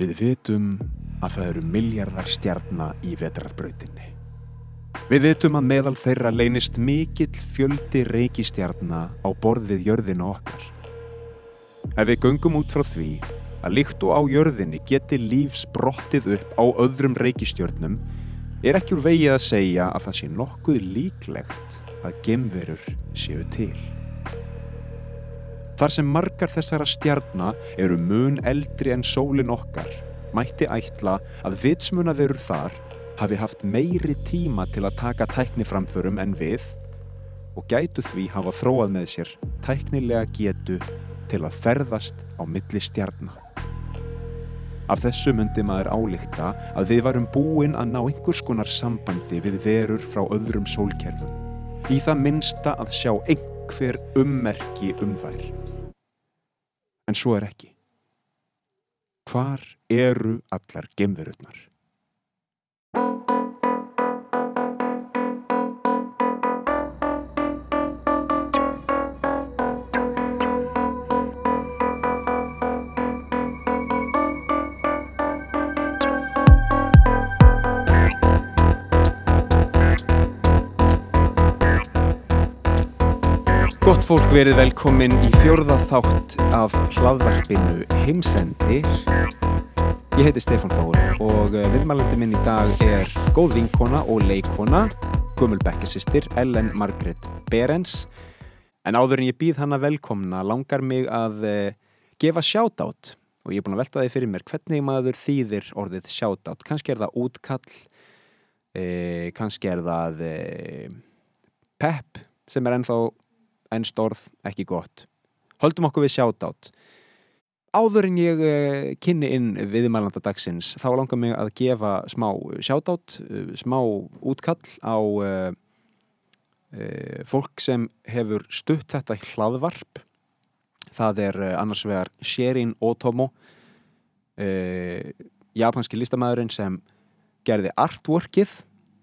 Við vitum að það eru miljardar stjarnar í vetrarbrautinni. Við vitum að meðal þeirra leynist mikill fjöldi reikistjarnar á borð við jörðinu okkar. Ef við göngum út frá því að líkt og á jörðinni geti líf sprottið upp á öðrum reikistjörnum er ekki úr vegið að segja að það sé nokkuð líklegt að gemverur séu til. Þar sem margar þessara stjarnar eru mun eldri en sólin okkar, mætti ætla að vitsmunaverur þar hafi haft meiri tíma til að taka tækniframförum en við og gætu því hafa þróað með sér tæknilega getu til að ferðast á milli stjarnar. Af þessu myndi maður álíkta að við varum búin að ná einhvers konar sambandi við verur frá öðrum sólkerfum. Í það minnsta að sjá einhver ummerki um þær. En svo er ekki. Hvar eru allar gemverurnar? Fólk verið velkomin í fjórða þátt af hlaðvarpinu Heimsendir. Ég heiti Stefán Þór og eh, viðmælandi minn í dag er góð vinkona og leikona, Gummul Bekkisistir, Ellen Margret Berens. En áður en ég býð hana velkomna langar mig að uh, gefa shoutout og ég er búin að velta því fyrir mér hvernig maður þýðir orðið shoutout. Kanski er það útkall, uh, kannski er það uh, pepp sem er ennþá ennst orð ekki gott. Höldum okkur við shoutout. Áður en ég uh, kynni inn viðmælanda dagsins þá langar mig að gefa smá shoutout, uh, smá útkall á uh, fólk sem hefur stutt þetta hlaðvarp. Það er annars vegar Sherin Otomo, japanski listamæðurinn sem gerði artworkið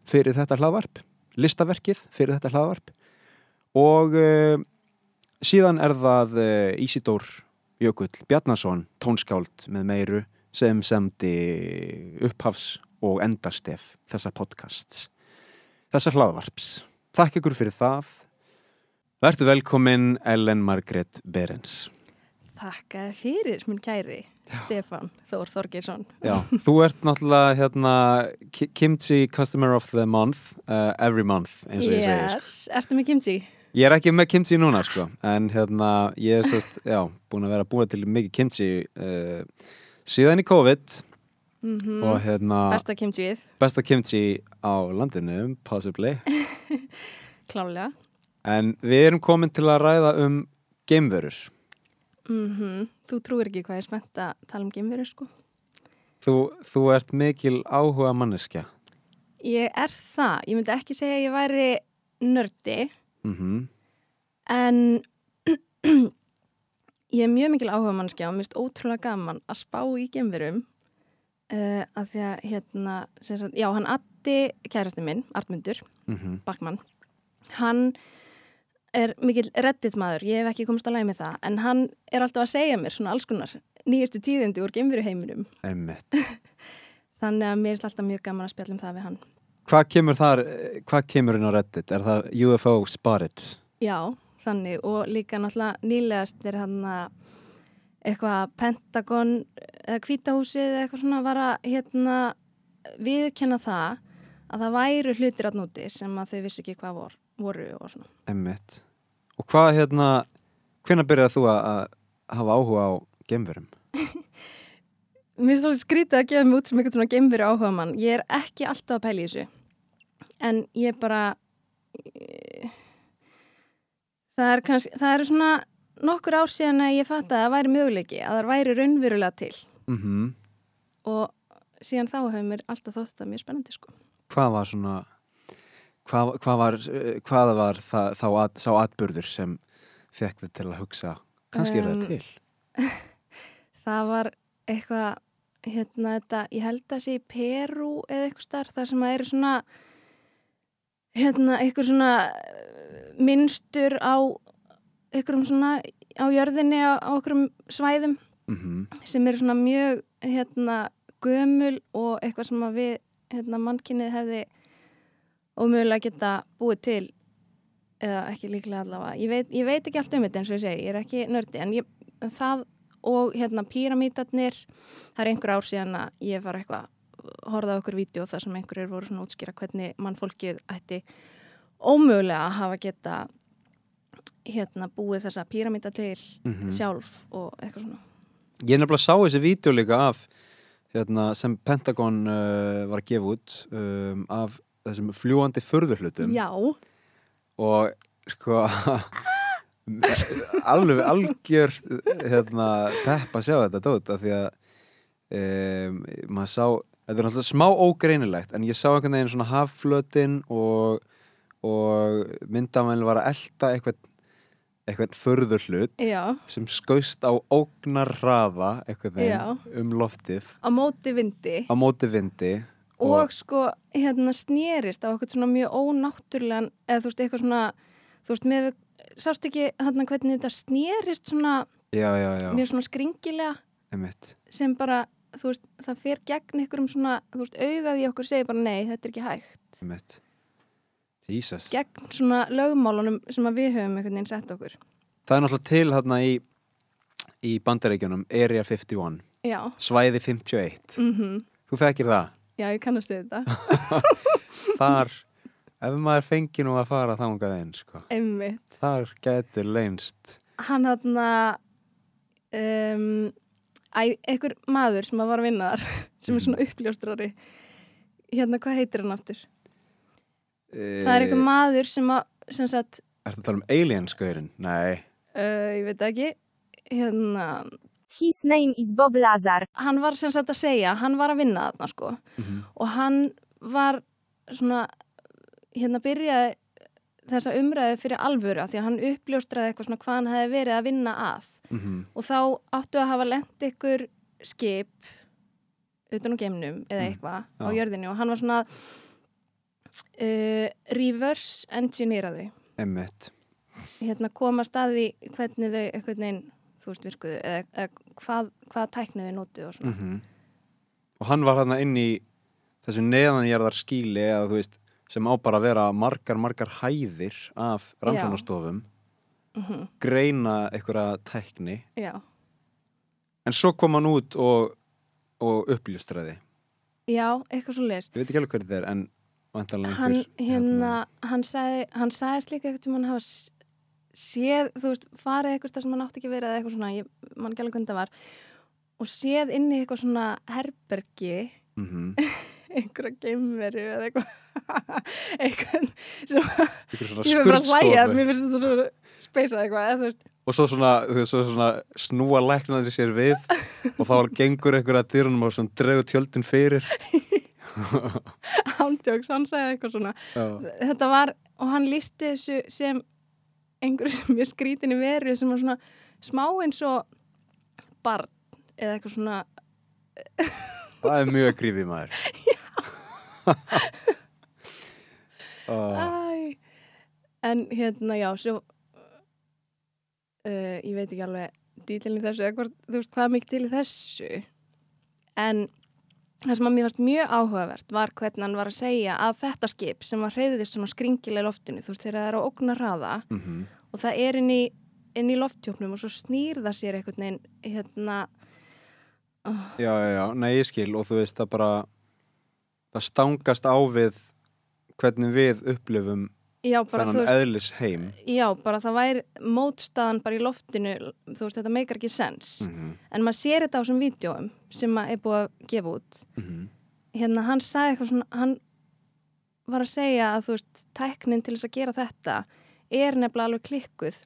fyrir þetta hlaðvarp, listaverkið fyrir þetta hlaðvarp og uh, síðan er það uh, Ísidór Jökull Bjarnason, tónskáld með meiru sem semdi upphafs og endastef þessa podcasts, þessa hlaðvarps. Takk ykkur fyrir það. Vertu velkomin Ellen Margret Berens. Þakka fyrir, minn kæri, Stefan Þór Þorgeirsson. Já, þú ert náttúrulega hérna ki- Kimchi Customer of the Month, uh, every month, eins og ég sko. Yes, ertu með kimchi? Ég er ekki með kimchi núna sko en hérna ég er svolít, já, búin að vera búin til mikið kimchi uh, síðan í COVID Mm og hérna Besta kimchiið, besta kimchi á landinu, possibly. Klálega. en við erum komin til að ræða um geimverur. Mm Þú trúir ekki hvað ég er spennt að tala um geimveru, sko. þú, þú ert mikil áhuga manneskja Ég er það. Ég myndi ekki segja að ég væri nördi, mm en ég er mjög mikil áhuga mannskja og mér finnst ótrúlega gaman að spá í geimverum uh, að því að, hérna, sagt, já, hann Addi, kærasti minn, Artmundur, -hmm. Bakmann hann er mikil reddit maður, ég hef ekki komist að læg með það en hann er alltaf að segja mér svona alls konar nýjastu tíðindi úr geimveru heiminum Einmitt. þannig að mér er alltaf mjög gaman að spjalla um það við hann Hvað kemur þar, hvað kemur inn á Reddit? Er það UFO Spotted? Já, þannig og líka náttúrulega nýlegast er hann að eitthvað Pentagon eða Hvítahúsið eða eitthvað svona var að hérna viðkenna það að það væru hlutir að núti sem að þau vissi ekki hvað vor, voru og svona Einmitt. Og hvað hérna, hvenær byrjaði þú að að hafa áhuga á geimverum? Mér er svolítið skrítið að gefa mig út sem eitthvað svona geimveru áhuga mann. Ég er ekki alltaf að pæla í þessu. En ég bara... eh, Það er kannski, það eru svona nokkur ár síðan að ég fatt að það væri möguleiki, að það væri raunverulega til. Mm Og síðan þá hefur mér alltaf þótt þetta mjög spennandi, sko. hvað var svona hvað, hvað var, hvað var það, þá at, sá atburður sem fekk þið til að hugsa kannski er Um, það til Það var eitthvað, hérna þetta, ég held að sé í Peru eða eitthvað starf, þar sem að eru svona, hérna, eitthvað svona eh, minnstur á einhverjum svona á jörðinni á, á einhverjum svæðum mm sem eru svona mjög hérna gömul og eitthvað sem að við hérna mannkynnið hefði ómögulega geta búið til eða ekki líklega allavega. Ég veit, ég veit ekki allt um þetta eins og ég segi ég er ekki nördi en ég, það og hérna píramítarnir það er einhver ár síðan að ég var eitthvað horfað okkur vídeo þar sem einhverjir voru svona útskýra hvernig mannfólkið ætti ómögulega að hafa geta hérna búið þessa píramíta til Mhm. sjálf og eitthvað svona. Ég nefnilega sá þessi vídeo líka af hérna, sem Pentagon uh, var að gefa út um, af þessum fljúandi förðurhlutum Já, og sko alveg algjör hérna, pepp að sjá þetta dót af því að um, maður sá, þetta er náttúrulega smá ógreinilegt en ég sá einhvern veginn svona hafflötin og, og myndamæli var að elta eitthvað eitthvað förður hlut já, sem skaust á ógnar hraða eitthvað Já. um loftið. Á móti vindi. Á móti vindi og, sko hérna snerist á eitthvað svona mjög ónáttúrulegan eða þú veist eitthvað svona þú veist með, sást ekki hérna hvernig þetta snerist svona já, já, mjög svona skringilega? Einmitt. Sem bara, veist, það fer gegn einhverjum svona, þú veist, augað í okkur segir bara nei, þetta er ekki hægt. Einmitt. Jesus. Gegn svona lögmálunum sem við höfum einhvern veginn sett okkur. Það er náttúrulega til hérna í, í bandaríkjunum Area 51, Já, svæði 51 mhm. Þú þekkir það? Já, ég kannast við þetta. Þar, ef maður fengi nú að fara þangað inn, sko. Einmitt. Þar getur leynst. Hann að um, einhver maður sem að var að vinna þar sem er svona uppljóstrari hérna, hvað heitir hann aftur? Það er einhver maður sem að sem sagt, Er þetta að tala um aliens-gaurin? Nei uh, ég veit það ekki hérna, His name is Bob Lazar. hann var sem sagt að segja hann var að vinna þarna sko Mhm. og hann var svona hérna byrjaði þessa umræðu fyrir alvöru af því að hann uppljóstraði eitthvað svona hvað hann hefði verið að vinna að. Mm og þá áttu að hafa lent ykkur skip utan á geimnum eða Mm, eitthvað á já. jörðinu og hann var svona uh, reverse engineeraðu Einmitt. Hérna koma staði hvernig þau einhvern veginn þú veist virkuðu eða, eða hvað, hvað tækniðu nótu og svona. Mm Og hann var þarna inn í þessu neðanjarðar skíli eða þú veist sem á bara að vera margar, margar hæðir af rannsónastofum mm greina einhverja tækni. Já, en svo kom hann út og, og uppljustraði já, eitthvað svo leis ég veit ekki alveg hvernig þetta er en hann einhver hérna, hann sagði hann sagðist líka eitthvað sem hann hafa séð, þú veist, farið eitthvað þar sem hann átti ekki verið eða eitthvað svona, ég man ekki alveg hvernig það var og séð inn í eitthvað svona herbergi mm einhverja geimveru eða eitthvað. Eitthvað svona ég verður bara að hlæja, skurðstofu. mér finnst þetta svo speysað eitthvað, og svo svona, svo svona snúa læknaði sér við og þá gengur einhverja dyrunum og svona dregur tjöldin fyrir. Ándjóks, hann sagði eitthvað svona. Já. þetta var, og hann lísti þessu sem einhverju sem ég skrítin í veru sem var svona smá eins og barn eða eitthvað svona. Það er mjög grífið maður. Uh, Æ. en hérna já svo uh, ég veit ekki alveg dítilin í þessu hvort, þú veist hvað mikið til í þessu en það sem að mér fannst mjög áhugavert var hvernig hann var að segja að þetta skip sem var hreyðist svona skringilega í loftinu þú veist þegar það er á ógnar hraða mm og það er inn í, inn í loftjóknum og svo snýr það sér einhvern veginn hérna oh, já, já, já, nei ég skil og þú veist það bara það stangast á við hvernig við upplifum já þennan veist eðlis heim já bara það væri mótstaðan bara í loftinu þú veist þetta meikar ekki sens. Mm en maður sér þetta á þessum vídjóum sem maður er búið að gefa út. -hmm. hérna hann sagði eitthvað svona hann var að segja að þú veist tæknin til þess að gera þetta er nefnilega alveg klikkuð.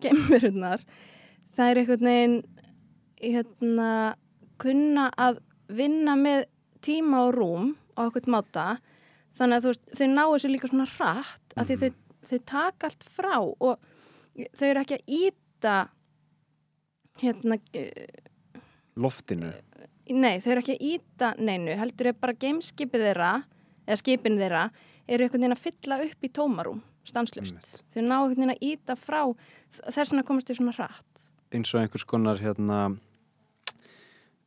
Gemurunnar það er einhvern veginn hérna kunna að vinna með tíma og rúm á eitthvað máta þannig að þú veist, þau náu sér líka svona hratt af því þau, þau taka allt frá og þau eru ekki að íta hérna eh, loftinu Nei, þau eru ekki að íta neinu, heldur er bara gameskipið þeirra, eða skipin þeirra, eru einhvern veginn að fylla upp í tómarúm, stanslust. Þau ná einhvern veginn að íta frá, þess vegna komast þau svona hratt. eins og einhvers konar hérna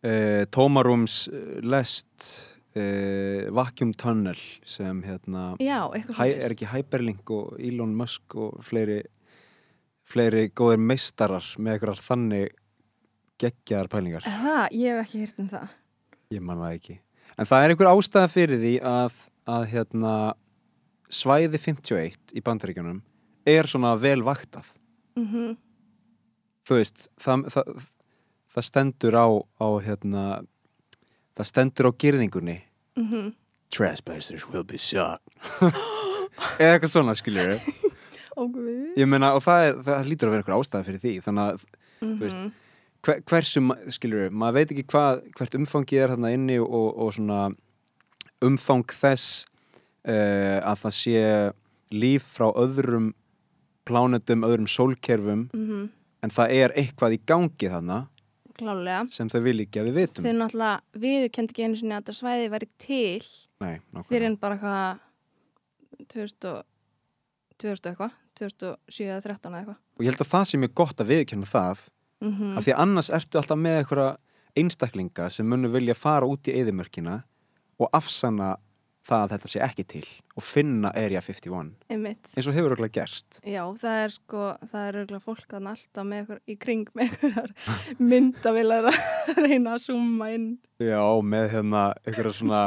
uh, tómarúms uh, lest uh, vacuum tunnel sem hérna Já, hæ, er ekki Hyperlink og Elon Musk og fleiri fleiri góðir meistarar með eitthvað þannig geggjaðar pælingar. Það, ég hef ekki hýrt um það. ég man það ekki. En það er einhver ástæða fyrir því að, að hérna svæði 51 í bandaríkjunum er svona vel vaktað. Mm þú veist það, það, það stendur á, á hérna það stendur á gyrðingunni -hmm. Trespassers will be shot. Eða eitthvað svona skiljur ég meina og það, er, það lítur að vera eitthvað ástæða fyrir því þannig að Mm veist, hver, hversu, skilur við, maður veit ekki hvað, hvert umfangið er þarna inni og, og svona umfang þess uh, að það sé líf frá öðrum plánetum, öðrum sólkerfum. -hmm. en það er eitthvað í gangi þarna Klálega. sem þau vil ekki að við vitum Þau náttúrulega viðurkendi ekki einu sinni að þetta svæði væri til Nei, fyrir en bara eitthvað 2000 og 2000 eitthvað, 2007 eða 13 eða eitthvað. og ég held að það sé mjög gott að viðkjanna það Mm af því annars ertu alltaf með einhverja einstaklinga sem munu vilja fara út í eðimörkina og afsanna það að þetta sé ekki til og finna Area 51 Einmitt. eins og hefur okkur gerst Já, það er sko, það er auðvitað fólk þannig alltaf með ykkur í kring með ykkur myndavilar að reyna að zooma inn. Já, með hérna einhverja svona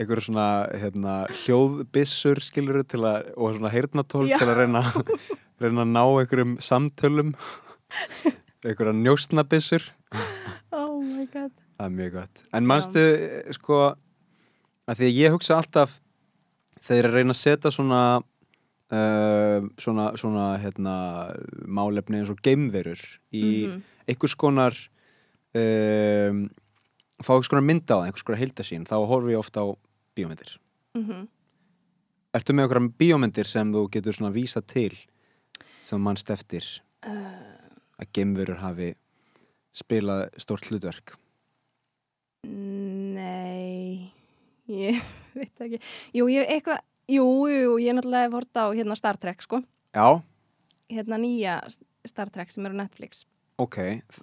einhverja svona hérna, hljóðbissur skilur til að, og svona heyrnatól Já. til að reyna, reyna að ná einhverjum samtölum einhverja njóstnabissur Oh my god. það er mjög gott en manstu, sko að því að ég hugsa alltaf þeir að reyna að setja svona uh, svona, svona hérna, málefni eins og geimverur í Mhm. einhvers konar um, fá einhvers konar mynda á það, einhvers konar heildasín þá horfi ég ofta á bíómyndir. Mhm. Ertu með einhverjum bíómyndir sem þú getur svona vísa til sem mannst eftir? Uh, að geimverur hafi spilað stórt hlutverk? Nei, ég veit ekki. Jú, ég eitthvað, jú, jú, jú, ég er náttúrulega hort á hérna Star Trek, sko. Já, Hérna nýja Star Trek sem er á Netflix. ok,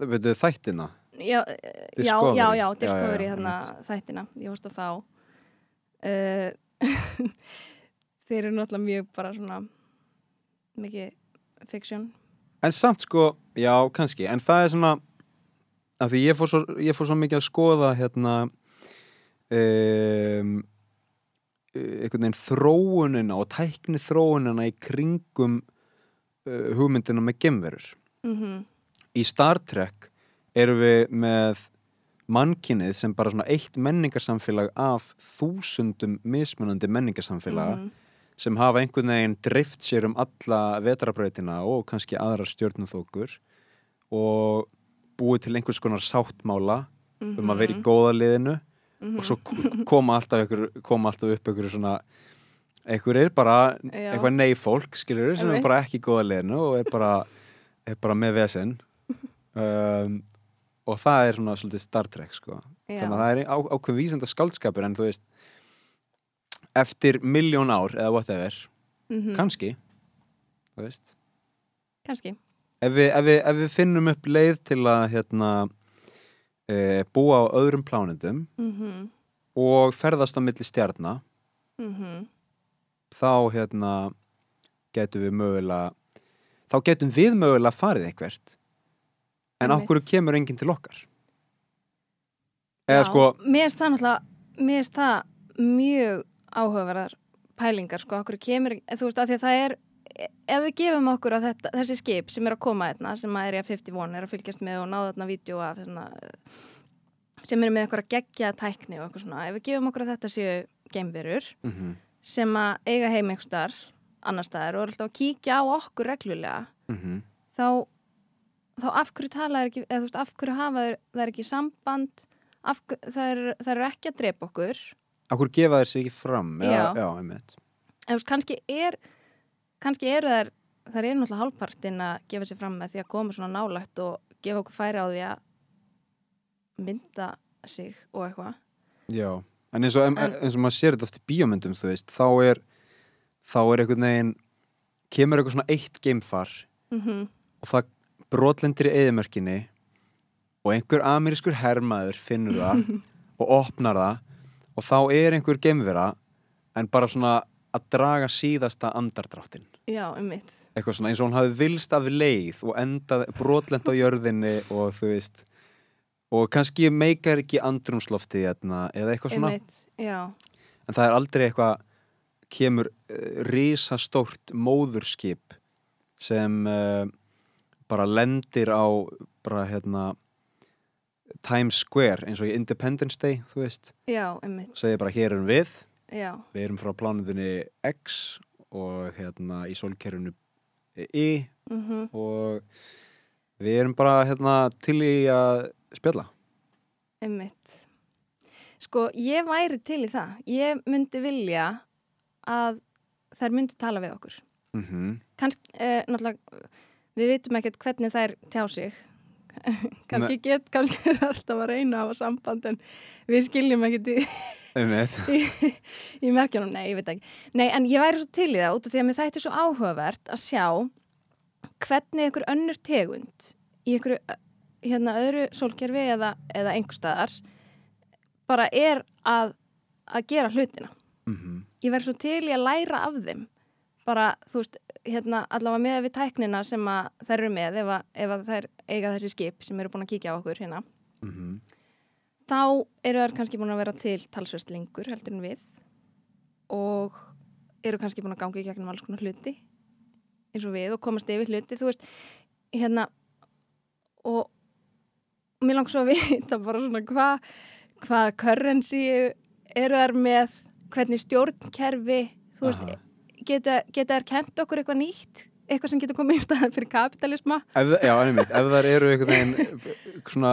veitu þættina? Já, já, já, já, Discovery hérna þættina, ég hóst á þá. Uh, þeir eru náttúrulega mjög bara svona mikið fiction. En samt sko, já, kannski. En það er svona af því ég fór svo, ég fór svo mikið að skoða hérna um, einhvern veginn þróunina og tækni þróunina í kringum uh, hugmyndina með gemverur mm í Star Trek erum við með mannkinnið sem bara svona eitt menningarsamfélag af þúsundum mismunandi menningarsamfélaga Mhm. sem hafa einhvern veginn dreift sér um alla vetrabrautina og kannski aðrar stjórnumþókur og búið til einhvers konar sáttmála um að vera í góða liðinu Mhm. og svo k- koma alltaf, ykkur, koma alltaf upp einhverju svona einhverjir bara, Já. eitthvað neyfólk skilur sem er bara ekki góða liðinu og er bara, er bara með vesen um, og það er svona svolítið Star Trek sko Já. þannig að það er á, ákveð vísenda skáldskapur en þú veist eftir miljón ár eða whatever Mhm. kannski þú veist kannski ef við, ef við, ef við finnum upp leið til að hérna e, búa á öðrum plánendum mm og ferðast á milli stjarna. -hmm. þá hérna getum við mögulega þá getum við mögulega farið einhvert en á hverju kemur enginn til okkar? Eða sko mér finnst það náttúrulega mér finnst það mjög áhugaverðar pælingar sko, okkur kemur þú veist að því að það er ef við gefum okkur að þetta, þessi skip sem er að koma hérna, sem að er í að 51 er að fylgjast með og náða þarna vídeo af svona, sem eru með eitthvað gegja tækni og eitthvað svona, ef við gefum okkur að þetta séu geimverur mm sem að eiga heim einhver staðar annar staðar og er alltaf að kíkja á okkur reglulega -hmm. þá, þá af hverju tala er ekki, eða þú veist, af hverju hafa það er ekki samband af, það, er, það eru ekki að drepa okkur á hverju gefa þeir sig ekki fram Já. já, já einmitt eða þú veist, kannski er kannski eru þær þær eru náttúrulega hálfpartin að gefa sér fram með því að koma svona nálægt og gefa okkur færi á því að mynda sig og eitthvað. Já, en eins og, en, eins og maður sér þetta oft í bíómyndum, þú veist, þá er þá er einhvern veginn kemur eitthvað svona eitt geimfar mm og það brotlendir í eðimörkinni og einhver amerískur hermaður finnur það og opnar það og þá er einhver gemvera en bara svona að draga síðasta andardráttin. Já, um mitt eitthvað svona eins og hún hafi vilst af leið og endað brotlend á jörðinni og þú veist og kannski meikar ekki andrumslofti hérna, eða eitthvað svona. En það er aldrei eitthvað kemur uh, risastórt móðurskip sem uh, bara lendir á bara hérna Times Square eins og í Independence Day þú veist, já, um mitt segir bara hér erum við já, við erum frá plánutinni X og hérna í sólkerfinu Y mhm, og við erum bara hérna til í að spjalla. Um mitt sko, ég væri til í það. Ég myndi vilja að þær myndi tala við okkur. Mm kannski, eh, náttúrulega við vitum ekkert hvernig þær tjá sig kannski get, kannski er alltaf að reyna hafa samband en við skiljum ekkert í, í, í merkjunum, nei, ég veit ekki. Nei, en ég væri svo til í það út af því að mér þætti svo áhugavert að sjá hvernig einhver önnur tegund í einhverju hérna öðru sólkerfi eða, eða einhver staðar bara er að að gera hlutina. Mm ég verð svo til í að læra af þeim. Bara, þú veist, hérna allavega með við tæknina sem að þær eru með ef að, ef að þær eiga þessi skip sem eru búin að kíkja á okkur hérna -hmm. þá eru þær kannski búin að vera til talsvert lengur heldur en við og eru kannski búin að ganga í gegnum alls konar hluti eins og við og komast yfir hluti, þú veist hérna og mér langt svo að vita bara svona hvað hvað currency eru þær með hvernig stjórnkerfi þú veist, Aha. Geta, geta þær kent okkur eitthvað nýtt? Eitthvað sem getur komið í staðan fyrir kapitalisma ef, Já, einmitt, ef þær eru einhvern veginn svona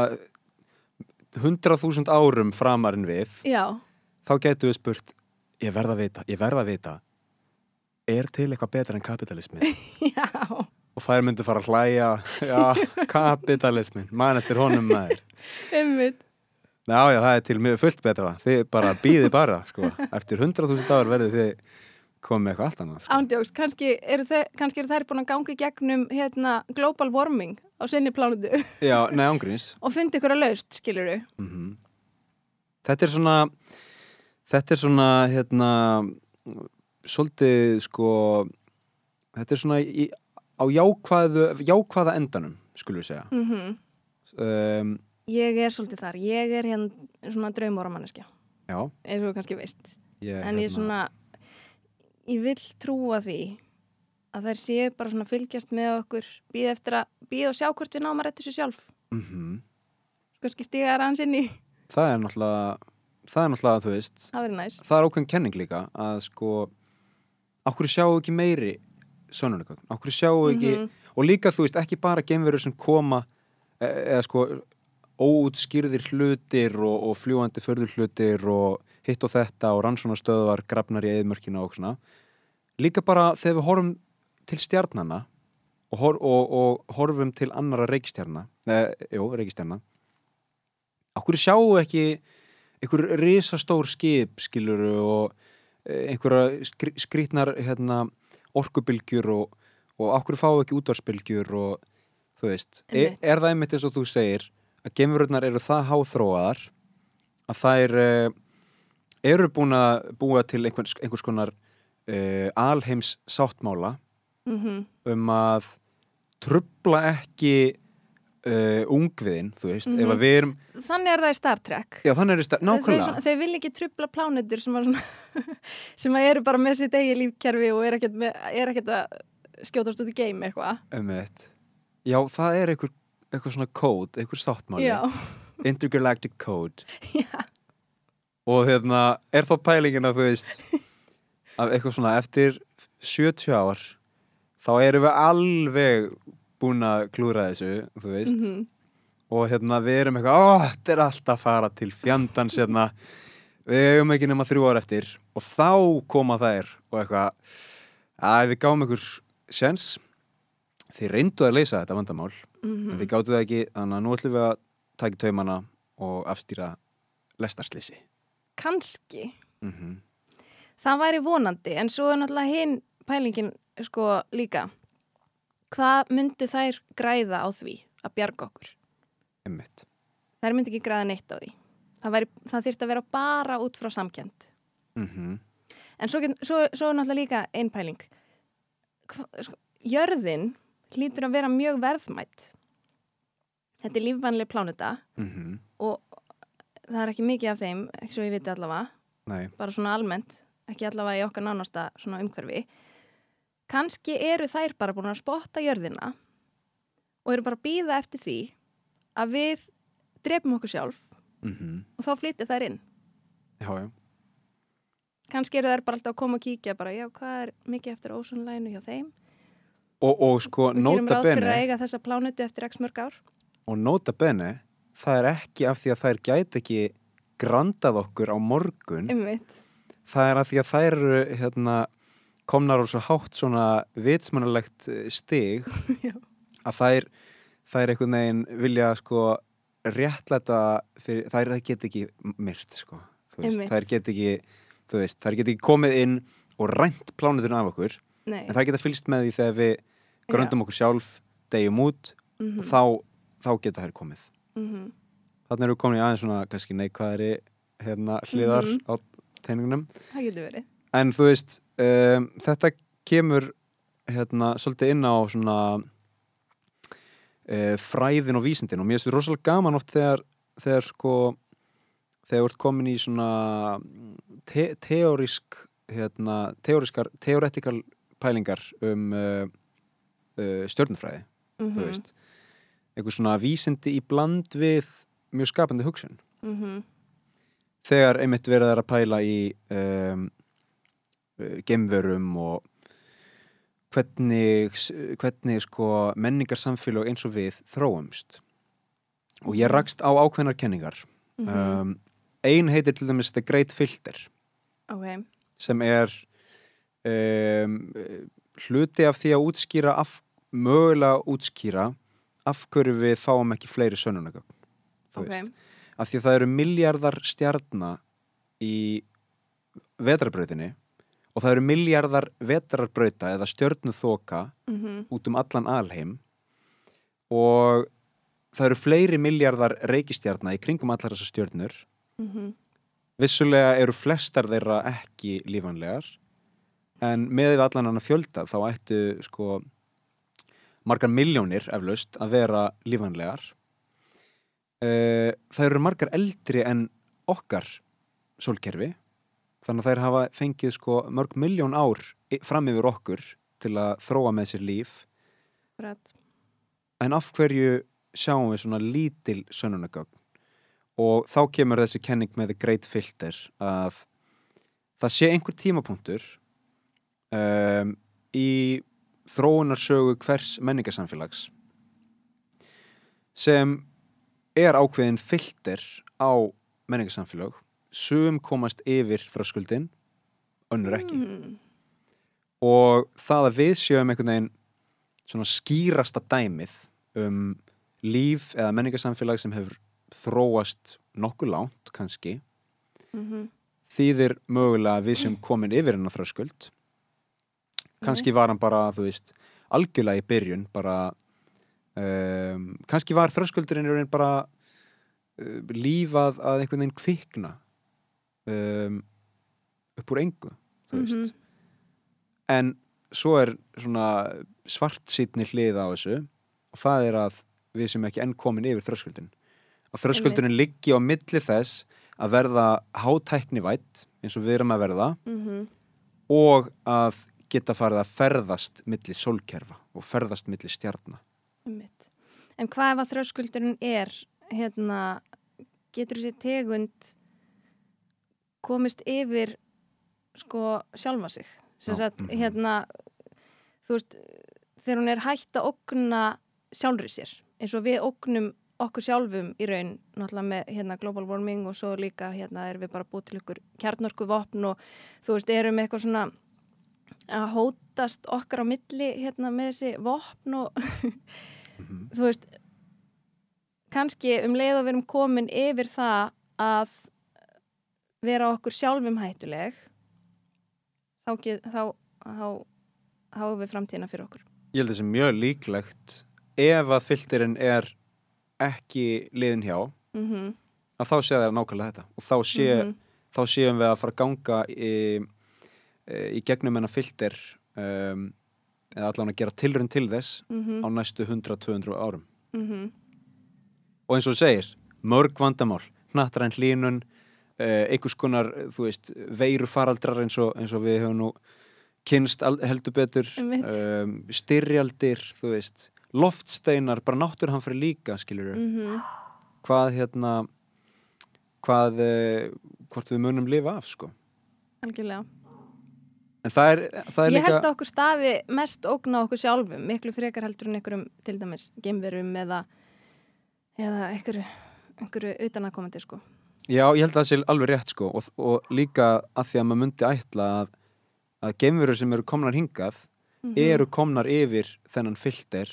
hundrað þúsund árum framarinn við já, þá getur við spurt ég verð að vita, ég verð að vita er til eitthvað betra en kapitalismi já. Og þær myndu fara að hlæja já, kapitalismin, mann eftir honum maður. Einmitt. Já, já, það er til mjög fullt betra. Þið bara býði bara, sko. Eftir hundrað þúsund áður verðið þið komið með eitthvað allt annað, sko. Ándjóks, kannski eru, eru þær búin að ganga í gegnum hérna, global warming á sinni plánutu Já, nei, ángríns og fundi ykkur að laust, skilur du? mm Þetta er svona þetta er svona hérna svolítið sko þetta er svona í, á jákvæðu, jákvæða endanum skulum við segja. Mm um, Ég er svolítið þar, ég er hérna svona draumóramanniska, Já, eins og kannski veist. Ég, en ég er svona ég vil trúa því að þær séu bara svona að fylgjast með okkur býð eftir að, býð og sjá hvort við náum að rætta sér sjálf. Mm kannski stiga þær hans inn í, Það er náttúrulega það er náttúrulega, þú veist það það er ákveðin kenning líka að sko okkur sjáu ekki meiri sönnunarkögn, okkur sjáu ekki Mhm. og líka þú veist ekki bara gemverur sem koma e eða sko óútskýrðir hlutir og, og fljúandi förður hlutir og hitt og þetta og rannsónastöðvar grafnar í eðmörkina og svona. Líka bara þegar við horfum til stjarnana og, hor og, og horfum til annara reikstjarna eða, jú, reikstjarna okkur sjáu ekki einhver risastór skip skiluru og eh, einhverja skri skrítnar hérna, orkubilgjur og, og okkur fáu ekki útvarsbilgjur og þú veist, er, er það einmitt eins og þú segir að gemururnar eru það háþróaðar að þær uh, eru búin að búa til einhvers, einhvers konar uh, alheims sáttmála mm um að trubla ekki uh, ungviðin, þú veist, ef að við erum Þannig er það í Star Trek. Já, þannig er þetta, Þeir, nákvæmlega. svona, þeir vil ekki trubla plánutur sem, svona, sem að eru bara með sitt eigi lífkerfi og er ekkert, með, er ekkert að skjótast út í game eitthvað. Já, það er einhver, einhver svona kód, einhver sáttmáli. Intergalactic Code. Já, og hérna, er þá pælingin að þú veist að eitthvað svona eftir 70 ár þá erum við alveg búin að klúra þessu, þú veist. Mhm, og hérna við erum eitthvað, ó, þetta er alltaf að fara til fjandans hérna. Við hefum ekki nema þrjú ár eftir og þá koma þær og eitthvað að við gáum ykkur sens þið reyndu að leysa þetta vandamál en mhm. þið gáttu það ekki, þannig að nú ætlum við að taka taumana og afstýra lestarslýsi Kanski. mm Það væri vonandi, en svo er náttúrulega hinn pælingin sko líka. Hvað myndu þær græða á því að bjarga okkur? einmitt þær myndi ekki græða neitt á því það, væri, það þyrfti að vera bara út frá samkjönd mm en svo, svo, svo er náttúrulega líka einn pæling Hva, sko, jörðin hlýtur að vera mjög verðmætt þetta er lífvænlega pláneta -hmm. Og það er ekki mikið af þeim ekki svo ég viti allavega. Nei, bara svona almennt, ekki allavega í okkar nánasta svona umhverfi. Kannski eru þær bara búin að spotta jörðina og eru bara að býða eftir því að við drefum okkur sjálf mm og þá flyttir þær inn. Já, já. Kannski eru þær bara alltaf að koma og kíkja bara, já, hvað er mikið eftir ósonlæginu hjá þeim? Og, og sko, við gerum nota ráð fyrir að bene eiga þessa plánutu eftir x mörg ár. Og nota bene, það er ekki af því að þær gæti ekki grandað okkur á morgun. Einmitt, það er af því að þær hérna, komnar á svo hátt svona vitsmannalegt eh, stig Já. að þær þær einhvern veginn vilja sko réttlæta fyrir, þær get ekki myrt sko veist, þær get ekki þú veist, þær get ekki komið inn og rænt plánuturinn af okkur. Nei. En þær geta fylgst með því þegar við gröndum okkur sjálf, degjum út mm og þá, þá geta þær komið -hmm. þannig eru komin í aðeins svona kannski neikvæðari hérna hliðar Mhm. á teiningunum það getur verið. En þú veist um, þetta kemur hérna svolítið inn á svona uh, fræðin og vísindin. Og mér finnst við rosalega gaman oft þegar þegar sko þegar þú ert komin í svona te teórisk hérna, teóriskar, teoretikal pælingar um uh, uh, stjörnufræði mm þú veist einhver svona vísindi í bland við mjög skapandi hugsun. -hmm. þegar einmitt verið er að pæla í um, uh, gemverum og hvernig, hvernig sko menningarsamfélag eins og við þróumst. Og ég rakst á ákveðnar kenningar. Mhm. um, ein heitir til dæmis The Great Filter. Ok, sem er um, hluti af því að útskýra af, mögulega útskýra af hverju við fáum ekki fleiri sönnunagögn þú ok. veist. Af því að það eru miljardar stjarna í vetrarbrautinni og það eru miljardar vetrarbrauta eða stjörnuþoka mm út um allan alheim og það eru fleiri miljardar reikistjarna í kringum allar þessar stjörnur. -hmm. vissulega eru flestar þeirra ekki lífanlegar en með allan hann að fjölda þá ættu sko margar miljónir eflaust að vera lífanlegar uh, það eru margar eldri en okkar sólkerfi þannig að þær hafa fengið sko mörg miljón ár fram yfir okkur til að þróa með sér líf. Rætt. en af hverju sjáum við svona lítil sönnunagögn og þá kemur þessi kenning með great filter að það sé einhver tímapunktur um, í þróunarsögu hvers menningarsamfélags sem er ákveðin filter á menningarsamfélag sum komast yfir þröskuldin önnur ekki. Mm. og það að við sjöum einhvern veginn svona skýrasta dæmið um líf eða menningarsamfélag sem hefur þróast nokkuð langt kannski Mm þýðir mögulega að við sem komin yfir hennar þröskuld kannski var hann bara, þú veist algjörlega í byrjun bara um, kannski var þröskuldurinn í raun bara uh, lífað að einhvern veginn kvikna um, upp úr engu þú veist Mhm. en svo er svona svart sýtni hlið á þessu og það er að við sem ekki enn komin yfir þröskuldin að þröskuldurinn liggi á milli þess að verða hátæknivætt eins og við erum að verða -hmm. og að geta farið að ferðast milli sólkerfa og ferðast milli stjarnar. En hvað ef að þröskuldurinn er, hérna, getur þessi tegund komist yfir, sko, sjálfa sig? Sem sagt, mhm. hérna, þú veist, þegar hún er hægt að ógna sjálfri sér, eins og við ógnum okkur sjálfum í raun, náttúrulega með hérna, global warming og svo líka hérna erum við bara búið til ykkur kjarnorku vopn og þú veist, erum eitthvað svona að hótast okkar á milli hérna með þessi vopn og þú veist kannski um leið og við erum komin yfir það að vera okkur sjálfum hættuleg þá, get, þá, þá háum við framtíðina fyrir okkur. Ég held þessi mjög líklegt ef að filterinn er ekki liðin hjá mhm, að þá sé það nákvæmlega þetta. Og þá, sé, mhm, þá séum við að fara að ganga í, í gegnum hennar filter um, eða allan að gera tilrun til þess mhm, á næstu 100-200 árum. Mhm, og eins og þú segir, mörg vandamál hnattræn hlínun uh, einhvers konar, veist, veiru faraldrar eins og, eins og við höfum nú kynst heldur betur um, styrjaldir, veist loftsteinar, bara náttúrhanfri líka skilur mhm, hvað hérna hvað, uh, hvort við munum lifa af sko, algjörlega. Það er, það er Ég held að okkur stafi mest ógna okkur sjálfum, miklu frekar heldur en einhverjum til dæmis geimverum eða eða einhverju, einhverju utanakomandi sko. Já, ég held að það sé alveg rétt sko og, og líka að því að maður myndi ætla að, að geimverur sem eru komnar hingað Mhm. eru komnar yfir þennan filter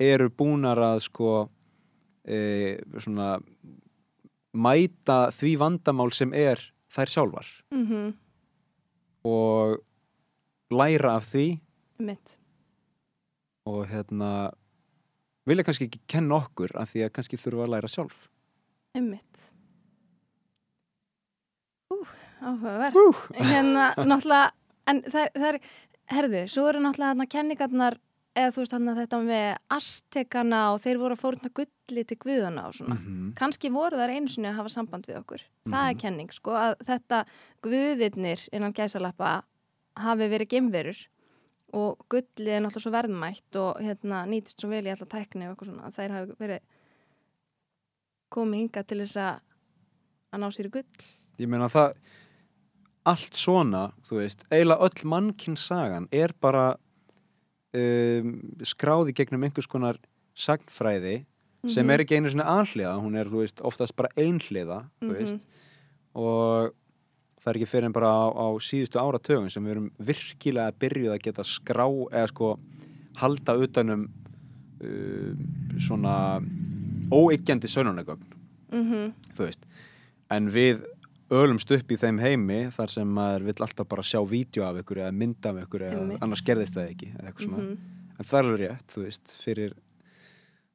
eru búnar að sko e, svona mæta því vandamál sem er þær sjálfar Mhm, og læra af því mitt. og hérna vilja kannski ekki kenna okkur af því að kannski þurfa að læra sjálf Einmitt. Ú, áhugavert. Ú, Hérna, náttúrulega, en það, það er, herðu, svo eru náttúrulega hérna kenningarnar, eða þú veist hérna þetta með astekana og þeir voru að fórna gulli til guðana og svona. mhm, Kannski voru þar einu sinni að hafa samband við okkur. Það er Mhm. kenning, sko, að þetta guðirnir innan gæsalappa hafi verið gemverur og gullið er náttúrulega svo verðmætt og hérna nýtist svo vel í alla tækni og eitthvað svona. að Þær hafi verið komið hingað til þess að að ná sér í gull. ég meina það allt svona, þú veist eiginlega öll mannkinnsagan er bara um, skráði gegnum einhvers konar sagnfræði sem Mhm. er ekki einu svona anhliða, hún er veist oftast bara einhliða, Mhm. veist og það er ekki fyrir en bara á, á síðustu áratögun sem við erum virkilega byrjuð að geta skrá eða sko halda utanum uh, svona óeiggjandi sönnunagögn Mm þú veist en við ölumst upp í þeim heimi þar sem maður vill alltaf bara sjá vídeo af ykkur eða mynd af ykkur eða Einmitt. annars gerðist það ekki eða eitthvað svona Mhm. en það er alveg rétt, þú veist, fyrir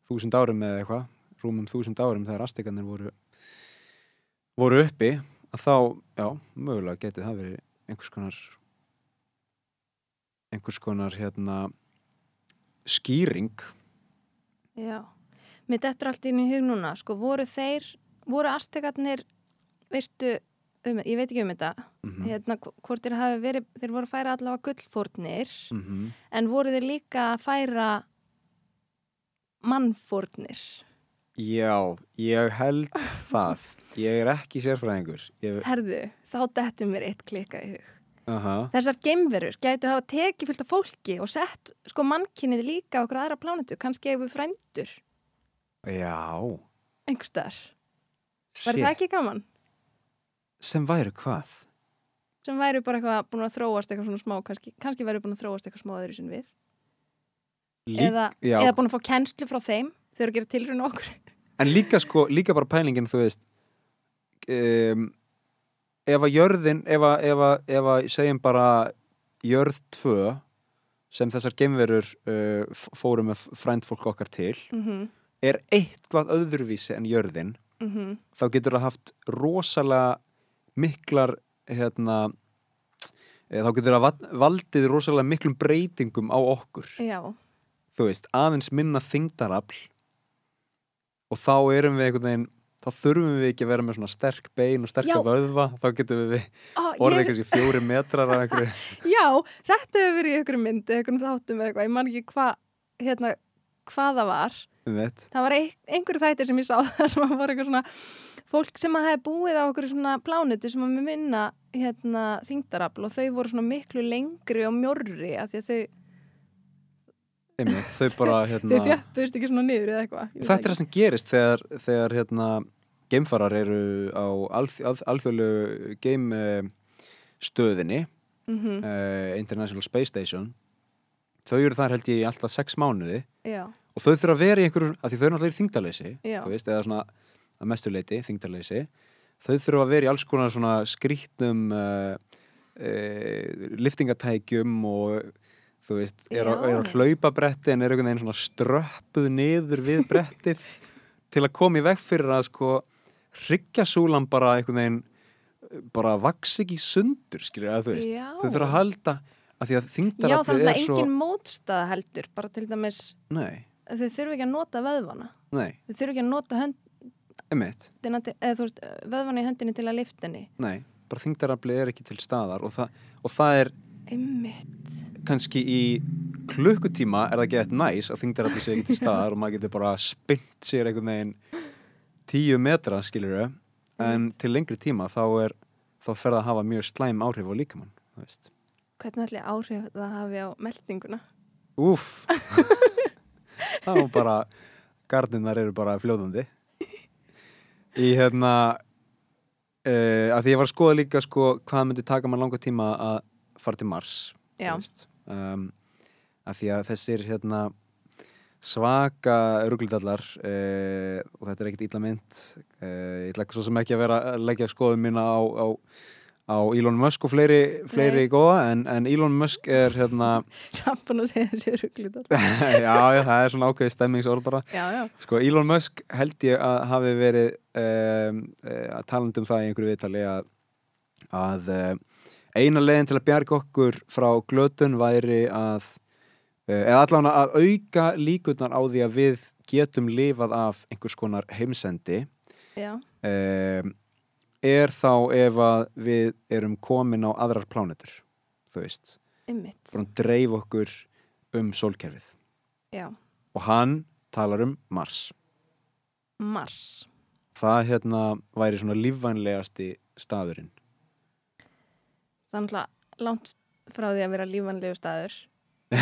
þúsund árum eða eitthvað rúmum þúsund árum þegar astekarnir voru voru uppi að þá, já, mögulega getið það verið einhvers konar einhvers konar hérna skýring Já, mér dettur allt inn í hug núna, sko, voru þeir, voru astekarnir, veistu, um, ég veit ekki um þetta, mm hérna, hv- hvort þeir hafi verið, þeir voru að færa allavega gullfórnir, -hmm. en voru þeir líka að færa mannfórnir? Já, ég held það ég er ekki sérfræðingur ég, Herðu, þá dettur mér eitt klikka í hug. aha, Þessar geimverur gætu hafa tekið fullt af fólki og sett, sko, mannkynnið líka okkur aðra plánetu, kannski ef við frændur, Já staðar. Var það ekki gaman? Sem væru hvað? sem væri bara eitthvað búin að þróast eitthvað svona smá, kannski, kannski væri búin að þróast eitthvað smá öðru sinni við. Lík, eða, eða búin að fá kennslu frá þeim þau eru að gera tilrun okkur. En líka sko, líka bara pælingin þú veist um, ef að jörðin ef að, ef að, ef að segjum bara jörð 2 sem þessar geimverur uh, f- fóru með frænd fólk okkar til mm -hmm, er eitthvað öðruvísi en jörðin mm þá getur það haft rosalega miklar hérna eh, þá getur það va- valdið rosalega miklum breytingum á okkur. Já, þú veist, aðeins minna þingdarafl og þá erum við einhvern veginn þá þurfum við ekki að vera með svona sterk bein og sterka Já. vöðva, þá getum við Ó, orðið ég, kannski fjóri metrar af einhverju. Já þetta hefur verið í ykkur myndi, ykkur þáttum eða eitthvað, ég man ekki hvað hérna, hvað það var. Það var ein, einhverju þættir sem ég sá þar sem var eitthvað svona fólk sem að hefði búið á okkur svona plánuti sem að minna hérna, þingdarafl og þau voru svona miklu lengri og mjörri af því að þau, Einmitt, þau bara þau hérna, fjöppuðust ekki svona niður eða eitthvað þetta er það sem gerist þegar, þegar hérna, geimfarar eru á alþ, alþ, alþjóðlegu geimstöðinni Mhm, uh, International Space Station. Þau eru þar held ég alltaf sex mánuði já, og þau þurfa að vera í einhverjum, af því þau náttúrulega í þingdarleysi þú veist, eða svona að mestuleiti, þingdarleysi þau þurfa að vera í alls konar svona skrítnum uh, uh, liftingatækjum og þú veist, er, á, Já. er á hlaupabretti en er einhvern veginn svona ströppuð niður við brettið til að koma í veg fyrir að sko hryggjasúlan bara einhvern veginn eh, bara vaks ekki sundur skilur að þú veist, Já. þau þurfa að halda að því að Já, þingdaraflið er svo engin mótstaða heldur, bara til dæmis nei, þau þurfu ekki að nota vöðvana. Nei, þau þurfu ekki að nota emitt vöðvana í höndinni til að lifta henni. Nei, bara þingdaraflið er ekki til staðar og það, og það er Einmitt. kannski í klukkutíma er það ekki eitt næs að þingdaraflið sé ekki til staðar og maður getur bara spynt sér einhvern veginn tíu metra skilur en til lengri tíma þá er þá fer það að hafa mjög slæm áhrif á líkamann þú veist. Hvernig ætli áhrif það hafi á meldinguna? Úff. Það var bara Gardinnar eru bara fljóðandi Í hérna uh, að því ég var að skoða líka sko hvað myndi taka mann langa tíma að fara til Mars um, að því að þessir hérna svaka ruglidallar uh, og þetta er ekkert illa mynd uh, ég ætla ekki svo sem ekki að vera að leggja skoðum mína á, á, á Elon Musk og fleiri, fleiri góða en, en Elon Musk er hérna búin að segja þessi rugglut já, já, það er svona ákveðið stemmingsorð bara. Já, já. Sko, Elon Musk held ég að hafi verið um, að talandi um það í einhverju viðtali að, að um, eina leiðin til að bjarga okkur frá glötun væri að uh, eða allan að auka líkurnar á því að við getum lifað af einhvers konar heimsendi. Já, um, er þá ef að við erum komin á aðrar plánetur þú veist, bara dreif okkur um sólkerfið. Já, og hann talar um Mars. Mars. Það hérna væri svona lífvænlegasti staðurinn. Það er náttúrulega langt frá því að vera lífanlegu staður.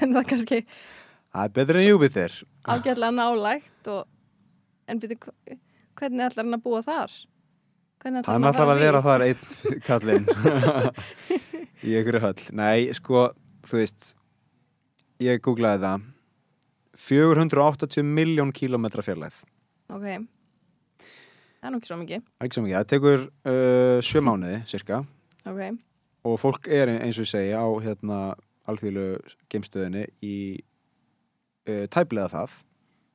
En það kannski það er betur en Júpiter ágætlega nálægt og en byrju, hvernig ætlar hann að búa þar? Hvernig hann ætlar að vera þar einn kallinn. Í einhverju höll. Nei, sko, þú veist ég googlaði það. 480 miljón kílómetra fjarlæð Ok, það er nú ekki svo mikið. Það er ekki svo mikið, það tekur uh, sjö mánuði cirka Ok, og fólk er eins og ég segi á hérna alþjóðlu geimstöðinni í uh, tæplega það.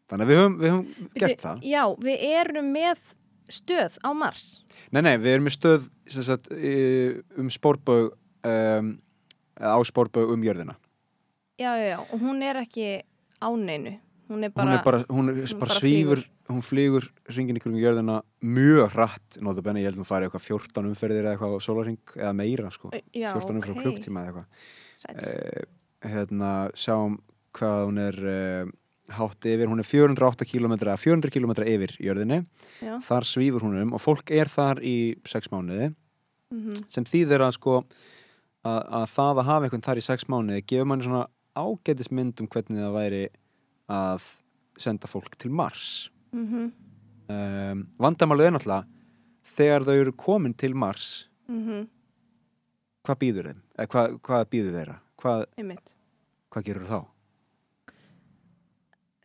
Þannig að við höfum, við höfum Bíddu, gert það. Já, við erum með stöð á Mars? Nei, nei, við erum með stöð sagt, um spórbög um, á spórbög um jörðina. Já, já, já, og hún er ekki á neinu. Hún er bara, hún er bara, er bara bara svífur hún flýgur ringin í kringum jörðina mjög hratt, notabenni, ég held að hún fari eitthvað 14 umferðir eða eitthvað á sólarring eða meira sko, já, 14 umferðir ok. á klukktíma eða eitthvað. Eh, hérna, sjáum hvað hún er eh, hátt yfir, hún er 408 km eða 400 km yfir jörðinni. Já, þar svífur hún um og fólk er þar í 6 mánuði. Mhm, sem þýðir að sko að, að það að hafa einhvern þar í sex mánuði gefur manni svona ágætis mynd um hvernig það væri að senda fólk til Mars. Mhm, um, vandamálið er náttúrulega þegar þau eru komin til Mars mhm, hvað býður þeim? Eða hvað, hvað býður þeirra? Hvað, hvað gerur þá?